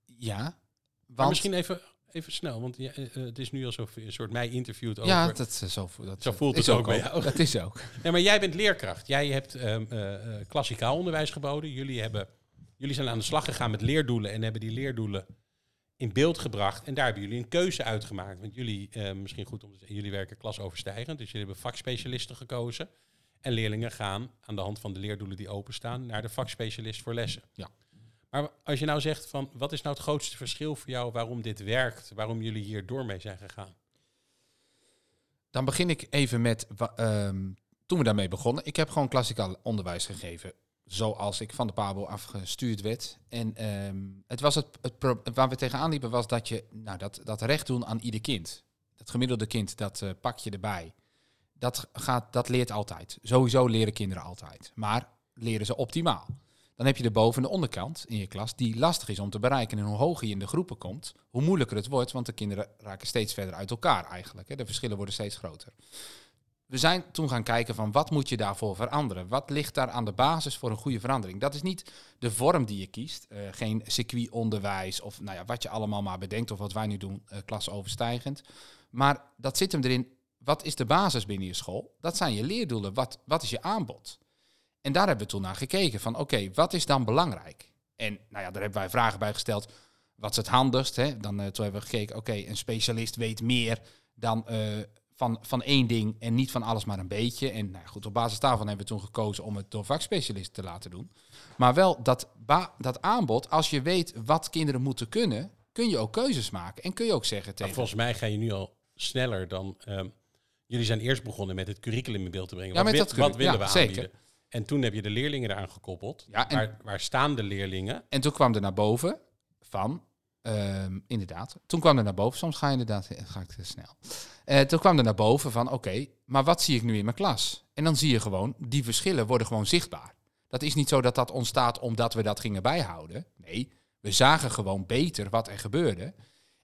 Ja, Maar want... misschien even, even snel, want ja, eh, eh, het is nu al zo een soort mij interviewt over. ja, dat, is zo, dat Zo voelt het ook bij jou. Dat is ook. Nee, maar jij bent leerkracht. Jij hebt eh, eh, klassikaal onderwijs geboden. Jullie, hebben, jullie zijn aan de slag gegaan met leerdoelen en hebben die leerdoelen in beeld gebracht. En daar hebben jullie een keuze uitgemaakt. Want jullie, eh, misschien goed om te zeggen, jullie werken klasoverstijgend. Dus jullie hebben vakspecialisten gekozen. En leerlingen gaan aan de hand van de leerdoelen die openstaan naar de vakspecialist voor lessen. Ja. Maar als je nou zegt van wat is nou het grootste verschil voor jou waarom dit werkt, waarom jullie hier door mee zijn gegaan? Dan begin ik even met, ehm, toen we daarmee begonnen. Ik heb gewoon klassikaal onderwijs gegeven, zoals ik van de PABO afgestuurd werd. En ehm, het was het, het waar we tegenaan liepen was dat je, nou, dat, dat recht doen aan ieder kind. Dat gemiddelde kind, dat eh, pak je erbij. dat, gaat, dat leert altijd. Sowieso leren kinderen altijd. Maar leren ze optimaal. Dan heb je de boven- en de onderkant in je klas die lastig is om te bereiken. En hoe hoger je in de groepen komt, hoe moeilijker het wordt. Want de kinderen raken steeds verder uit elkaar eigenlijk. Hè. De verschillen worden steeds groter. We zijn toen gaan kijken van wat moet je daarvoor veranderen? Wat ligt daar aan de basis voor een goede verandering? Dat is niet de vorm die je kiest. Uh, geen circuitonderwijs of nou ja, wat je allemaal maar bedenkt of wat wij nu doen, uh, klasoverstijgend. Maar dat zit hem erin. Wat is de basis binnen je school? Dat zijn je leerdoelen. Wat, wat is je aanbod? En daar hebben we toen naar gekeken van oké, wat is dan belangrijk? En nou ja, daar hebben wij vragen bij gesteld. Wat is het handigst? Hè? Dan uh, toen hebben we gekeken, oké, een specialist weet meer dan van, van één ding en niet van alles maar een beetje. En nou goed, op basis daarvan hebben we toen gekozen om het door vakspecialisten te laten doen. Maar wel dat, dat aanbod, als je weet wat kinderen moeten kunnen, kun je ook keuzes maken. En kun je ook zeggen tegen... volgens mij ga je nu al sneller dan... Ehm, jullie zijn eerst begonnen met het curriculum in beeld te brengen. Ja, wat, met dat wat willen ja, we zeker. aanbieden? En toen heb je de leerlingen eraan gekoppeld. Ja, en- waar, waar staan de leerlingen? En toen kwam er naar boven van, ehm, inderdaad, toen kwam er naar boven, soms ga je inderdaad, eh, ga ik te snel. Eh, toen kwam er naar boven van, oké, maar wat zie ik nu in mijn klas? En dan zie je gewoon, die verschillen worden gewoon zichtbaar. Dat is niet zo dat dat ontstaat omdat we dat gingen bijhouden. Nee, we zagen gewoon beter wat er gebeurde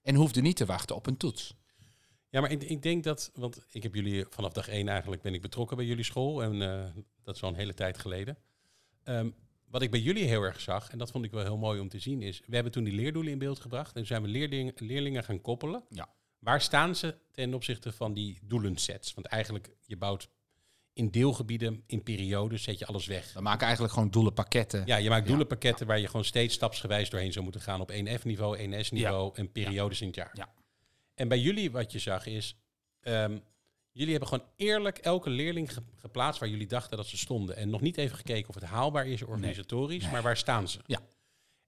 en hoefden niet te wachten op een toets. Ja, maar ik, ik denk dat, want ik heb jullie vanaf dag één eigenlijk ben ik betrokken bij jullie school en eh, dat is al een hele tijd geleden. Ehm, wat ik bij jullie heel erg zag, en dat vond ik wel heel mooi om te zien, is we hebben toen die leerdoelen in beeld gebracht en zijn we leerlingen, leerlingen gaan koppelen. Ja. Waar staan ze ten opzichte van die doelensets? Want eigenlijk, je bouwt in deelgebieden, in periodes, zet je alles weg. We maken eigenlijk gewoon doelenpakketten. Ja, je maakt doelenpakketten waar je gewoon steeds stapsgewijs doorheen zou moeten gaan op 1F-niveau, 1S-niveau en periodes in het jaar. Ja. En bij jullie wat je zag is, ehm, jullie hebben gewoon eerlijk elke leerling ge- geplaatst waar jullie dachten dat ze stonden. En nog niet even gekeken of het haalbaar is organisatorisch, Nee. maar waar staan ze? Ja.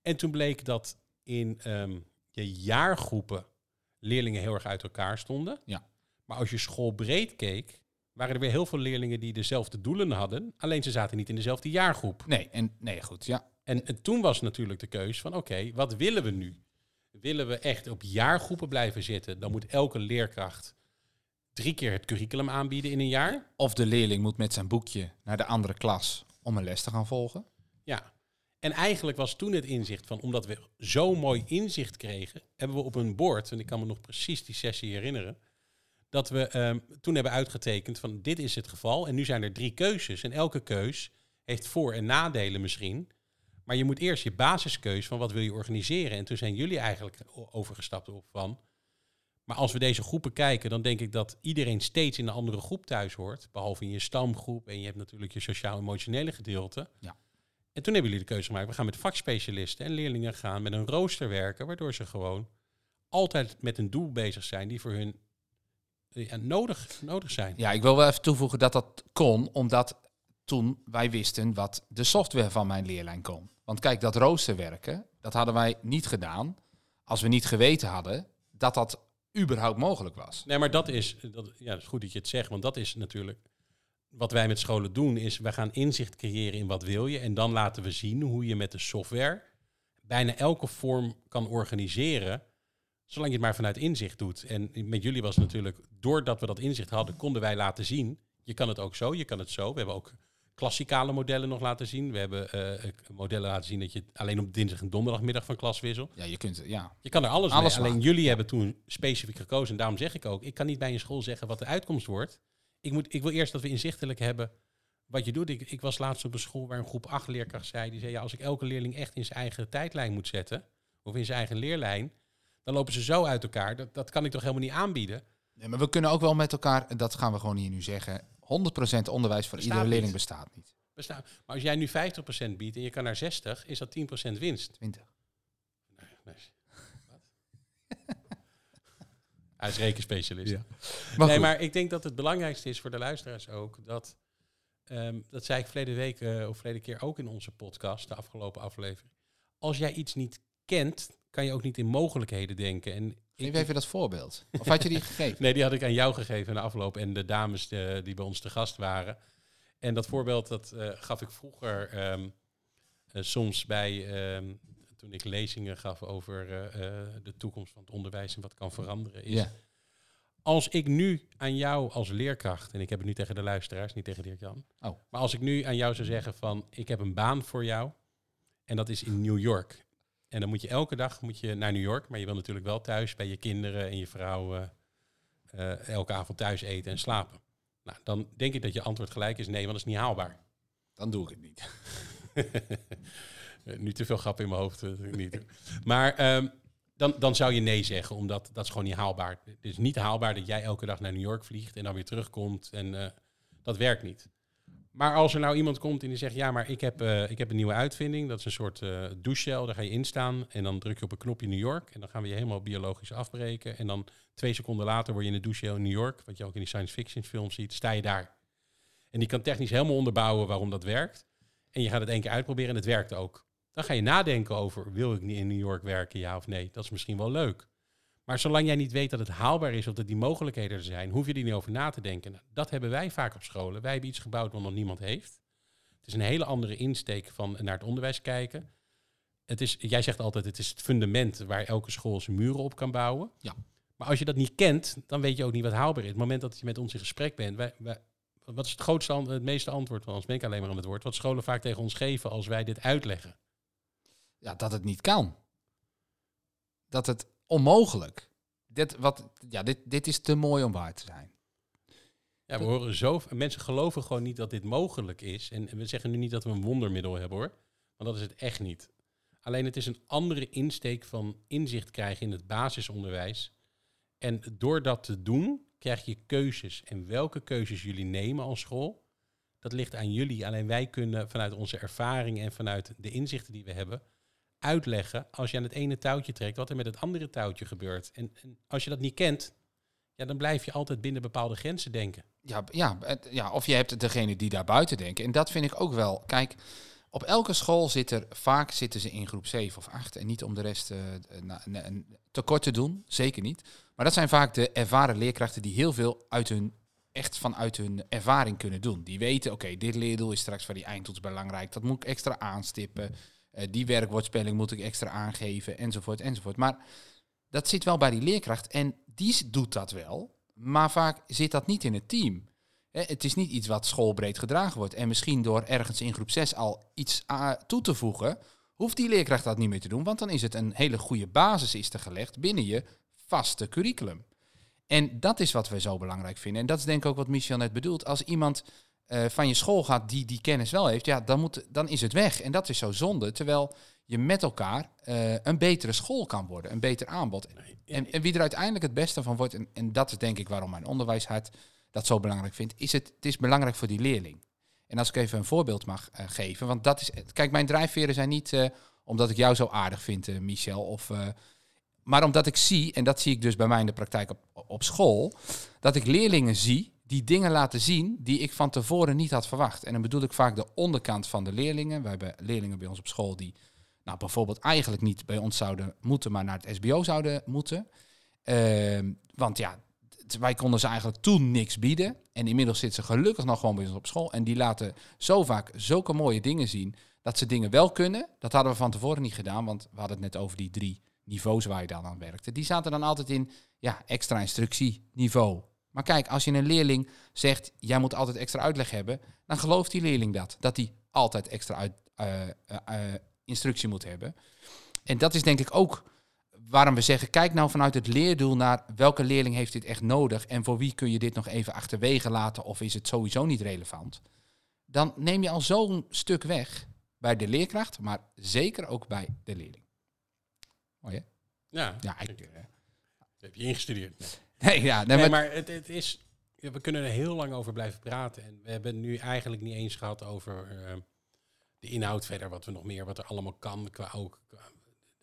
En toen bleek dat in ehm, je jaargroepen leerlingen heel erg uit elkaar stonden. Ja. Maar als je schoolbreed keek, waren er weer heel veel leerlingen die dezelfde doelen hadden. Alleen ze zaten niet in dezelfde jaargroep. Nee, en, nee, goed, ja. En, en toen was natuurlijk de keus van oké, wat willen we nu? Willen we echt op jaargroepen blijven zitten? Dan moet elke leerkracht drie keer het curriculum aanbieden in een jaar. Of de leerling moet met zijn boekje naar de andere klas om een les te gaan volgen. Ja. En eigenlijk was toen het inzicht van, omdat we zo mooi inzicht kregen, hebben we op een bord, en ik kan me nog precies die sessie herinneren, dat we ehm, toen hebben uitgetekend van dit is het geval. En nu zijn er drie keuzes. En elke keus heeft voor- en nadelen misschien. Maar je moet eerst je basiskeus van wat wil je organiseren. En toen zijn jullie eigenlijk overgestapt op van. Maar als we deze groepen kijken, dan denk ik dat iedereen steeds in een andere groep thuis hoort. Behalve in je stamgroep. En je hebt natuurlijk je sociaal-emotionele gedeelte. Ja. En toen hebben jullie de keuze gemaakt. We gaan met vakspecialisten en leerlingen gaan met een rooster werken. Waardoor ze gewoon altijd met een doel bezig zijn die voor hun eh, ja, nodig, nodig zijn. Ja, ik wil wel even toevoegen dat dat kon, omdat toen wij wisten wat de software van mijn leerlijn kon. Want kijk, dat roosterwerken, dat hadden wij niet gedaan als we niet geweten hadden dat dat überhaupt mogelijk was. Nee, maar dat is, dat, ja, het is goed dat je het zegt, want dat is natuurlijk wat wij met scholen doen, is we gaan inzicht creëren in wat wil je en dan laten we zien hoe je met de software bijna elke vorm kan organiseren, zolang je het maar vanuit inzicht doet. En met jullie was natuurlijk, doordat we dat inzicht hadden, konden wij laten zien, je kan het ook zo, je kan het zo. We hebben ook klassikale modellen nog laten zien. We hebben eh, modellen laten zien dat je alleen op dinsdag en donderdagmiddag van klas wisselt. Ja, je kunt, ja. Je kan er alles, Alles mee. Alleen jullie hebben toen specifiek gekozen. En daarom zeg ik ook, ik kan niet bij een school zeggen wat de uitkomst wordt. Ik, moet, ik wil eerst dat we inzichtelijk hebben wat je doet. Ik, ik was laatst op een school waar een groep 8 leerkracht zei. Die zei, ja, als ik elke leerling echt in zijn eigen tijdlijn moet zetten. Of in zijn eigen leerlijn. Dan lopen ze zo uit elkaar. Dat, dat kan ik toch helemaal niet aanbieden. Nee, maar we kunnen ook wel met elkaar, en dat gaan we gewoon hier nu zeggen, 100% onderwijs voor Bestaat iedere leerling niet. bestaat niet. Bestaan. Maar als jij nu 50% biedt en je kan naar 60, is dat 10% winst. 20. Nee. Wat? Hij is rekenspecialist. Ja. Maar nee, goed. maar ik denk dat het belangrijkste is voor de luisteraars ook dat. ehm, dat zei ik verleden week eh, of verleden keer ook in onze podcast, de afgelopen aflevering. Als jij iets niet kent, kan je ook niet in mogelijkheden denken. En Geef even dat voorbeeld. Of had je die gegeven? nee, die had ik aan jou gegeven in de afloop en de dames eh, die bij ons te gast waren. En dat voorbeeld dat eh, gaf ik vroeger ehm, eh, soms bij ehm, toen ik lezingen gaf over de toekomst van het onderwijs en wat kan veranderen. Is Ja. Als ik nu aan jou als leerkracht, en ik heb het nu tegen de luisteraars, niet tegen Dirk-Jan. Oh. Maar als ik nu aan jou zou zeggen van, ik heb een baan voor jou. En dat is in New York. En dan moet je elke dag moet je naar New York. Maar je wil natuurlijk wel thuis bij je kinderen en je vrouw eh, elke avond thuis eten en slapen. Nou, dan denk ik dat je antwoord gelijk is nee, want dat is niet haalbaar. Dan doe ik het niet. Nu te veel grap in mijn hoofd. eh, niet. Maar ehm, dan, dan zou je nee zeggen, omdat dat is gewoon niet haalbaar. Het is niet haalbaar dat jij elke dag naar New York vliegt en dan weer terugkomt. En eh, dat werkt niet. Maar als er nou iemand komt en die zegt, ja, maar ik heb, eh, ik heb een nieuwe uitvinding. Dat is een soort douchegel, daar ga je in staan. En dan druk je op een knopje New York. En dan gaan we je helemaal biologisch afbreken. En dan twee seconden later word je in een douchegel in New York. Wat je ook in die science fiction films ziet, sta je daar. En die kan technisch helemaal onderbouwen waarom dat werkt. En je gaat het één keer uitproberen en het werkt ook. Dan ga je nadenken over, wil ik niet in New York werken, ja of nee? Dat is misschien wel leuk. Maar zolang jij niet weet dat het haalbaar is of dat die mogelijkheden er zijn, hoef je er niet over na te denken. Dat hebben wij vaak op scholen. Wij hebben iets gebouwd wat nog niemand heeft. Het is een hele andere insteek van naar het onderwijs kijken. Het is, jij zegt altijd, het is het fundament waar elke school zijn muren op kan bouwen. Ja. Maar als je dat niet kent, dan weet je ook niet wat haalbaar is. Op het moment dat je met ons in gesprek bent, wij, wij, wat is het grootste, het meeste antwoord? Want anders ben ik alleen maar aan het woord. Wat scholen vaak tegen ons geven als wij dit uitleggen. Ja, dat het niet kan. Dat het onmogelijk. Dit, wat, ja, dit, dit is te mooi om waar te zijn. Ja, we horen zo. Mensen geloven gewoon niet dat dit mogelijk is. En we zeggen nu niet dat we een wondermiddel hebben hoor. Want dat is het echt niet. Alleen het is een andere insteek van inzicht krijgen in het basisonderwijs. En door dat te doen, krijg je keuzes. En welke keuzes jullie nemen als school, dat ligt aan jullie. Alleen wij kunnen vanuit onze ervaring en vanuit de inzichten die we hebben, uitleggen als je aan het ene touwtje trekt, wat er met het andere touwtje gebeurt. En, en als je dat niet kent, ja, dan blijf je altijd binnen bepaalde grenzen denken. Ja, ja, ja, of je hebt degene die daar buiten denken. En dat vind ik ook wel. Kijk, op elke school zit er, vaak zitten ze in groep 7 of 8. En niet om de rest eh, een tekort te doen, zeker niet. Maar dat zijn vaak de ervaren leerkrachten die heel veel uit hun, echt vanuit hun ervaring kunnen doen. Die weten, oké, dit leerdoel is straks voor die eindtoets belangrijk. Dat moet ik extra aanstippen. Eh, die werkwoordspelling moet ik extra aangeven, enzovoort, enzovoort. Maar dat zit wel bij die leerkracht en die doet dat wel. Maar vaak zit dat niet in het team. Hè, Het is niet iets wat schoolbreed gedragen wordt. En misschien door ergens in groep 6 al iets toe te voegen, hoeft die leerkracht dat niet meer te doen. Want dan is het een hele goede basis is er gelegd binnen je vaste curriculum. En dat is wat we zo belangrijk vinden. En dat is denk ik ook wat Michel net bedoelt. Als iemand eh, van je school gaat die die kennis wel heeft, ja, dan, moet, dan is het weg. En dat is zo zonde. Terwijl je met elkaar eh, een betere school kan worden, een beter aanbod. En, en wie er uiteindelijk het beste van wordt, en, en dat is denk ik waarom mijn onderwijshart dat zo belangrijk vindt, is het, het is belangrijk voor die leerling. En als ik even een voorbeeld mag eh, geven, want dat is, kijk, mijn drijfveren zijn niet omdat ik jou zo aardig vind, Michel, of, maar omdat ik zie, en dat zie ik dus bij mij in de praktijk op, op school, dat ik leerlingen zie die dingen laten zien die ik van tevoren niet had verwacht. En dan bedoel ik vaak de onderkant van de leerlingen. We hebben leerlingen bij ons op school die nou, bijvoorbeeld eigenlijk niet bij ons zouden moeten, maar naar het SBO zouden moeten. Ehm, want ja, wij konden ze eigenlijk toen niks bieden. En inmiddels zitten ze gelukkig nog gewoon bij ons op school. En die laten zo vaak zulke mooie dingen zien dat ze dingen wel kunnen. Dat hadden we van tevoren niet gedaan, want we hadden het net over die drie niveaus waar je dan aan werkte. Die zaten dan altijd in ja, extra instructieniveau. Maar kijk, als je een leerling zegt, jij moet altijd extra uitleg hebben, dan gelooft die leerling dat. Dat hij altijd extra uit, eh, eh, eh, instructie moet hebben. En dat is denk ik ook waarom we zeggen, kijk nou vanuit het leerdoel naar welke leerling heeft dit echt nodig en voor wie kun je dit nog even achterwege laten of is het sowieso niet relevant. Dan neem je al zo'n stuk weg bij de leerkracht, maar zeker ook bij de leerling. Mooi hè? Ja, Ja, ik, eh, heb je ingestudeerd. Nee. ja, nee, Nee, maar, maar het, het is, we kunnen er heel lang over blijven praten. En we hebben nu eigenlijk niet eens gehad over eh, de inhoud verder, wat we nog meer, wat er allemaal kan. Qua ook qua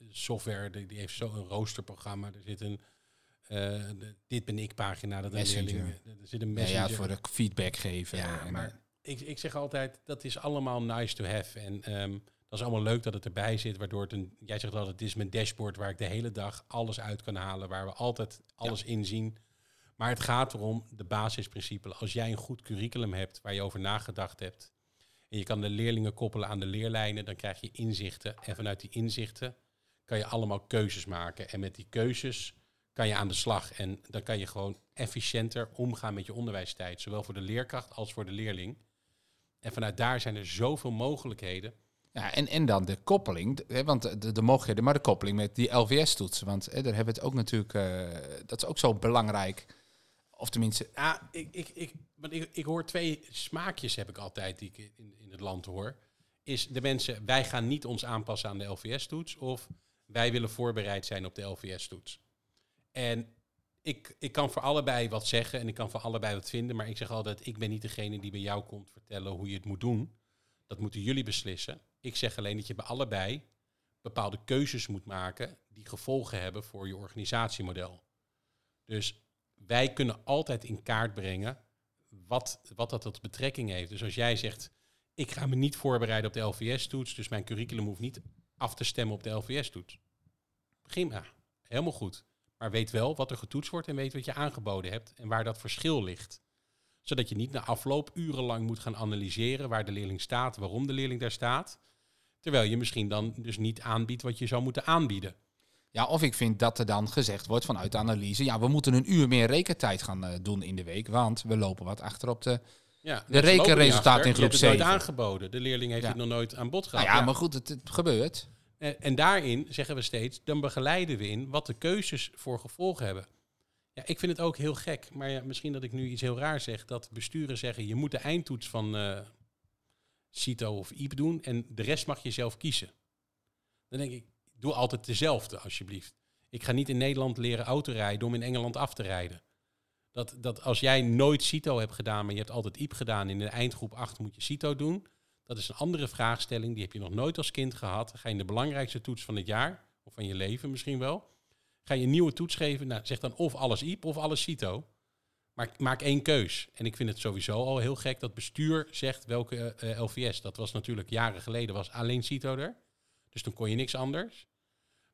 software, die, die heeft zo'n roosterprogramma. Er zit een eh, de dit ben ik pagina. Dat een Messenger. leerling, er zit een messenger. ja, voor de feedback geven. Ja, en, maar eh, ik, ik zeg altijd, dat is allemaal nice to have. En ehm, dat is allemaal leuk dat het erbij zit, waardoor het een... Jij zegt altijd, het is mijn dashboard waar ik de hele dag alles uit kan halen, waar we altijd alles in zien. Maar het gaat erom, de basisprincipe. Als jij een goed curriculum hebt, waar je over nagedacht hebt, en je kan de leerlingen koppelen aan de leerlijnen, dan krijg je inzichten. En vanuit die inzichten kan je allemaal keuzes maken. En met die keuzes kan je aan de slag. En dan kan je gewoon efficiënter omgaan met je onderwijstijd. Zowel voor de leerkracht als voor de leerling. En vanuit daar zijn er zoveel mogelijkheden. Ja, en, en dan de koppeling, hè, want de, de mogelijkheden, maar de koppeling met die LVS-toetsen. Want hè, daar hebben we het ook natuurlijk, eh, dat is ook zo belangrijk. Of tenminste, Ja, ik, ik, ik, want ik, ik hoor twee smaakjes heb ik altijd die ik in, in het land hoor. Is de mensen, wij gaan niet ons aanpassen aan de LVS-toets. Of wij willen voorbereid zijn op de LVS-toets. En ik, ik kan voor allebei wat zeggen en ik kan voor allebei wat vinden. Maar ik zeg altijd, ik ben niet degene die bij jou komt vertellen hoe je het moet doen. Dat moeten jullie beslissen. Ik zeg alleen dat je bij allebei bepaalde keuzes moet maken die gevolgen hebben voor je organisatiemodel. Dus wij kunnen altijd in kaart brengen wat, wat dat tot betrekking heeft. Dus als jij zegt, ik ga me niet voorbereiden op de LVS-toets, dus mijn curriculum hoeft niet af te stemmen op de LVS-toets. Prima, helemaal goed. Maar weet wel wat er getoetst wordt en weet wat je aangeboden hebt en waar dat verschil ligt. Zodat je niet na afloop urenlang moet gaan analyseren waar de leerling staat, waarom de leerling daar staat. Terwijl je misschien dan dus niet aanbiedt wat je zou moeten aanbieden. ja, of ik vind dat er dan gezegd wordt vanuit de analyse, ja, we moeten een uur meer rekentijd gaan eh, doen in de week, want we lopen wat achter op de... Ja, De rekenresultaten in groep Je hebt het nooit 7. aangeboden. De leerling heeft Ja. het nog nooit aan bod Nou gehad. ja, maar goed, het, het gebeurt. En, en daarin zeggen we steeds, dan begeleiden we in wat de keuzes voor gevolgen hebben. Ja, ik vind het ook heel gek, maar ja, misschien dat ik nu iets heel raar zeg, dat besturen zeggen, je moet de eindtoets van eh CITO of IEP doen en de rest mag je zelf kiezen. Dan denk ik, doe altijd dezelfde alsjeblieft. Ik ga niet in Nederland leren autorijden om in Engeland af te rijden. Dat, dat als jij nooit CITO hebt gedaan, maar je hebt altijd IEP gedaan, in de eindgroep 8 moet je CITO doen. Dat is een andere vraagstelling, die heb je nog nooit als kind gehad. Ga je in de belangrijkste toets van het jaar, of van je leven misschien wel, ga je een nieuwe toets geven, nou, zeg dan of alles IEP of alles CITO. Maar maak één keus. En ik vind het sowieso al heel gek dat bestuur zegt welke eh, LVS. Dat was natuurlijk jaren geleden, was alleen CITO er. Dus toen kon je niks anders.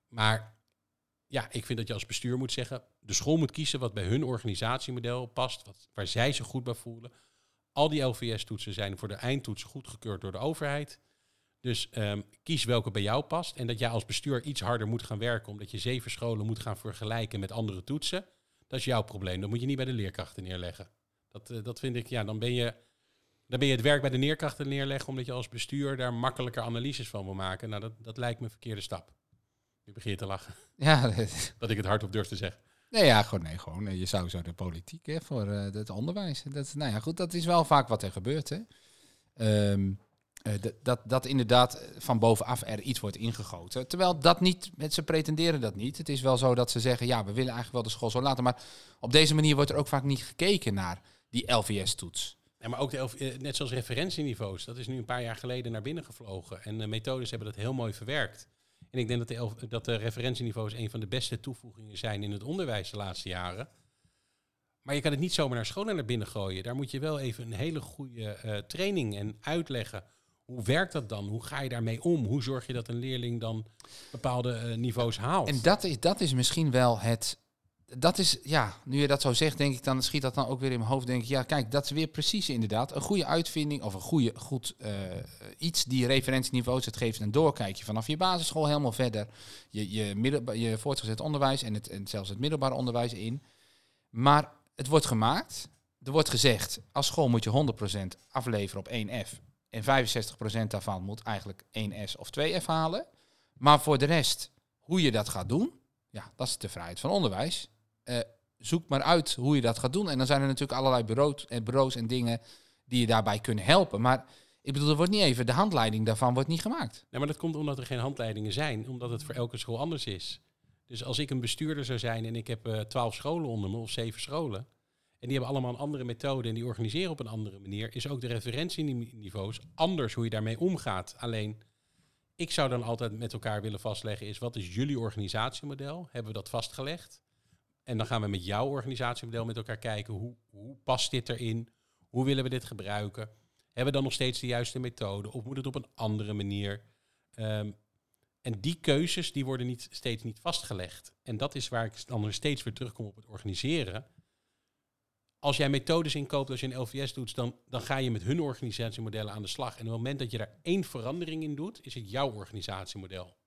Maar ja, ik vind dat je als bestuur moet zeggen, de school moet kiezen wat bij hun organisatiemodel past, wat, waar zij zich goed bij voelen. Al die LVS-toetsen zijn voor de eindtoets goedgekeurd door de overheid. Dus ehm, kies welke bij jou past. En dat jij als bestuur iets harder moet gaan werken, omdat je zeven scholen moet gaan vergelijken met andere toetsen. Dat is jouw probleem. Dat moet je niet bij de leerkrachten neerleggen. Dat, eh, dat vind ik, ja, dan ben, je, dan ben je het werk bij de leerkrachten neerleggen, omdat je als bestuur daar makkelijker analyses van wil maken. Nou, dat, dat lijkt me een verkeerde stap. Nu begin je te lachen, Ja, dat ik het hardop durf te zeggen. nee, ja, gewoon, nee, gewoon. eh, Je zou zo de politiek hè, voor eh, het onderwijs. Dat, nou ja, goed, dat is wel vaak wat er gebeurt. Hè. Ehm, eh, dat- dat, dat inderdaad eh, van bovenaf er iets wordt ingegoten. Terwijl dat niet, ze pretenderen dat niet. Het is wel zo dat ze zeggen, ja, we willen eigenlijk wel de school zo laten. Maar op deze manier wordt er ook vaak niet gekeken naar die LVS-toets. Ja, maar ook eh, net zoals referentieniveaus. Dat is nu een paar jaar geleden naar binnen gevlogen. En de methodes hebben dat heel mooi verwerkt. En ik denk dat de, dat de referentieniveaus een van de beste toevoegingen zijn in het onderwijs de laatste jaren. Maar je kan het niet zomaar naar scholen naar binnen gooien. Daar moet je wel even een hele goede eh, training en uitleggen. Hoe werkt dat dan? Hoe ga je daarmee om? Hoe zorg je dat een leerling dan bepaalde eh, niveaus haalt? En dat is, dat is misschien wel het. Dat is, ja, nu je dat zo zegt, denk ik, dan schiet dat dan ook weer in mijn hoofd. Denk ik, ja, kijk, dat is weer precies inderdaad een goede uitvinding of een goede, goed eh, iets die referentieniveaus. Het geeft een doorkijkje vanaf je basisschool helemaal verder. Je, je, je voortgezet onderwijs en, het, en zelfs het middelbaar onderwijs in. Maar het wordt gemaakt. Er wordt gezegd, als school moet je 100% afleveren op 1F. En 65% daarvan moet eigenlijk 1S of 2F halen. Maar voor de rest, hoe je dat gaat doen, ja, dat is de vrijheid van onderwijs. Eh, zoek maar uit hoe je dat gaat doen. En dan zijn er natuurlijk allerlei bureaus en, bureaus en dingen die je daarbij kunnen helpen. Maar ik bedoel, er wordt niet even, de handleiding daarvan wordt niet gemaakt. Nee, maar dat komt omdat er geen handleidingen zijn, omdat het voor elke school anders is. Dus als ik een bestuurder zou zijn en ik heb eh, twaalf scholen onder me of zeven scholen, en die hebben allemaal een andere methode en die organiseren op een andere manier, is ook de referentieniveaus anders hoe je daarmee omgaat. Alleen, ik zou dan altijd met elkaar willen vastleggen is, wat is jullie organisatiemodel? Hebben we dat vastgelegd? En dan gaan we met jouw organisatiemodel met elkaar kijken, hoe, hoe past dit erin? Hoe willen we dit gebruiken? Hebben we dan nog steeds de juiste methode? Of moet het op een andere manier? Ehm, en die keuzes die worden niet, steeds niet vastgelegd. En dat is waar ik dan nog steeds weer terugkom op het organiseren. Als jij methodes inkoopt, als je een LVS doet, dan, dan ga je met hun organisatiemodellen aan de slag. En op het moment dat je daar één verandering in doet, is het jouw organisatiemodel.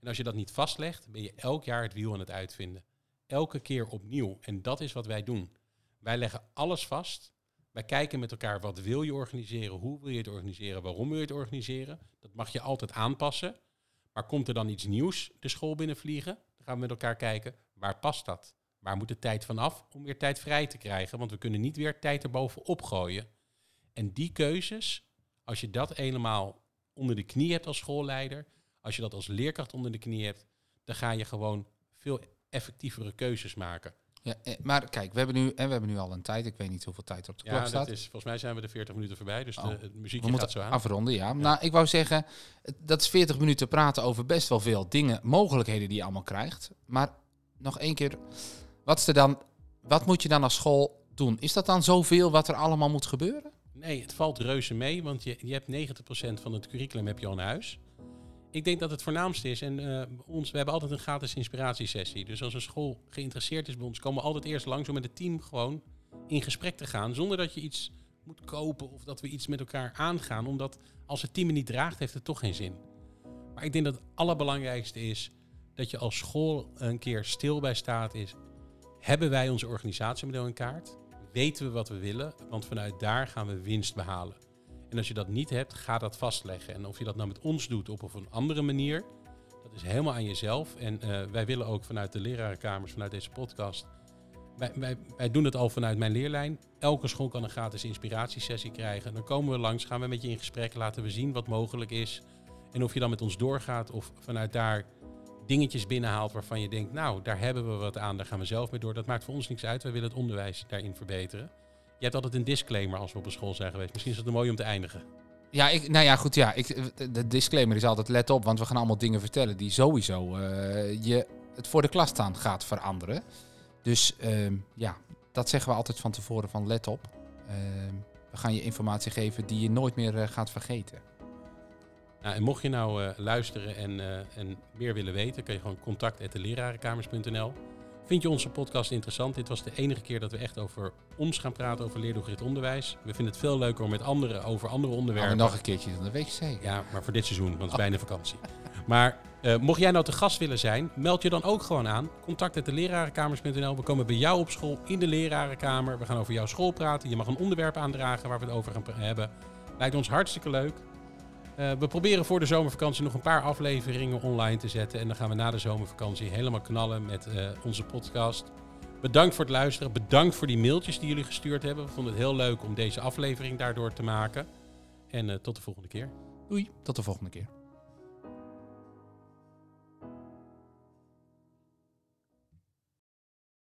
En als je dat niet vastlegt, ben je elk jaar het wiel aan het uitvinden. elke keer opnieuw. En dat is wat wij doen. Wij leggen alles vast. Wij kijken met elkaar wat wil je organiseren, hoe wil je het organiseren, waarom wil je het organiseren. Dat mag je altijd aanpassen. Maar komt er dan iets nieuws de school binnenvliegen? Dan gaan we met elkaar kijken, waar past dat? Waar moet de tijd vanaf om weer tijd vrij te krijgen? Want we kunnen niet weer tijd erbovenop gooien. En die keuzes, als je dat helemaal onder de knie hebt als schoolleider, als je dat als leerkracht onder de knie hebt, dan ga je gewoon veel effectievere keuzes maken. Ja, eh, maar kijk, we hebben, nu, en we hebben nu al een tijd. Ik weet niet hoeveel tijd er op de klok Ja, dat staat. is, volgens mij zijn we de 40 minuten voorbij, dus Oh. de, het muziekje we moeten gaat zo aan. afronden, ja. Nou, ik wou zeggen, dat is 40 minuten praten over best wel veel dingen, mogelijkheden die je allemaal krijgt. Maar nog één keer, wat, dan, wat moet je dan als school doen? Is dat dan zoveel wat er allemaal moet gebeuren? Nee, het valt reuze mee, want je, je hebt 90% van het curriculum heb je al in huis. Ik denk dat het voornaamste is, en eh, ons, we hebben altijd een gratis inspiratiesessie. Dus als een school geïnteresseerd is bij ons, komen we altijd eerst langs om met het team gewoon in gesprek te gaan. Zonder dat je iets moet kopen of dat we iets met elkaar aangaan. Omdat als het team het niet draagt, heeft het toch geen zin. Maar ik denk dat het allerbelangrijkste is dat je als school een keer stil bij staat is. Hebben wij onze organisatiemodel in kaart? Weten we wat we willen? Want vanuit daar gaan we winst behalen. En als je dat niet hebt, ga dat vastleggen. En of je dat nou met ons doet of op een andere manier, dat is helemaal aan jezelf. En eh, wij willen ook vanuit de lerarenkamers, vanuit deze podcast. Wij, wij, wij doen het al vanuit mijn leerlijn. Elke school kan een gratis inspiratiesessie krijgen. Dan komen we langs, gaan we met je in gesprek, laten we zien wat mogelijk is. En of je dan met ons doorgaat of vanuit daar dingetjes binnenhaalt waarvan je denkt, nou, daar hebben we wat aan, daar gaan we zelf mee door. Dat maakt voor ons niks uit. Wij willen het onderwijs daarin verbeteren. Je hebt altijd een disclaimer als we op een school zijn geweest. Misschien is het mooi om te eindigen. Ja, ik, nou ja, goed, ja. Ik, de disclaimer is altijd let op, want we gaan allemaal dingen vertellen die sowieso eh, je het voor de klas staan gaat veranderen. Dus ehm, ja, dat zeggen we altijd van tevoren van let op. Ehm, we gaan je informatie geven die je nooit meer eh, gaat vergeten. Nou, en mocht je nou eh, luisteren en, eh, en meer willen weten, kan je gewoon contact.lerarenkamers.nl. Vind je onze podcast interessant? Dit was de enige keer dat we echt over ons gaan praten, over leerdoelgericht onderwijs. We vinden het veel leuker om met anderen over andere onderwerpen. we nog een keertje dan de week zeker. Ja, maar voor dit seizoen, want het is bijna vakantie. Maar eh, mocht jij nou te gast willen zijn, meld je dan ook gewoon aan. Contact.lerarenkamers.nl. We komen bij jou op school in de lerarenkamer. We gaan over jouw school praten. Je mag een onderwerp aandragen waar we het over gaan hebben. Lijkt ons hartstikke leuk. Eh, we proberen voor de zomervakantie nog een paar afleveringen online te zetten. En dan gaan we na de zomervakantie helemaal knallen met eh, onze podcast. Bedankt voor het luisteren. Bedankt voor die mailtjes die jullie gestuurd hebben. We vonden het heel leuk om deze aflevering daardoor te maken. En eh, tot de volgende keer. Doei, tot de volgende keer.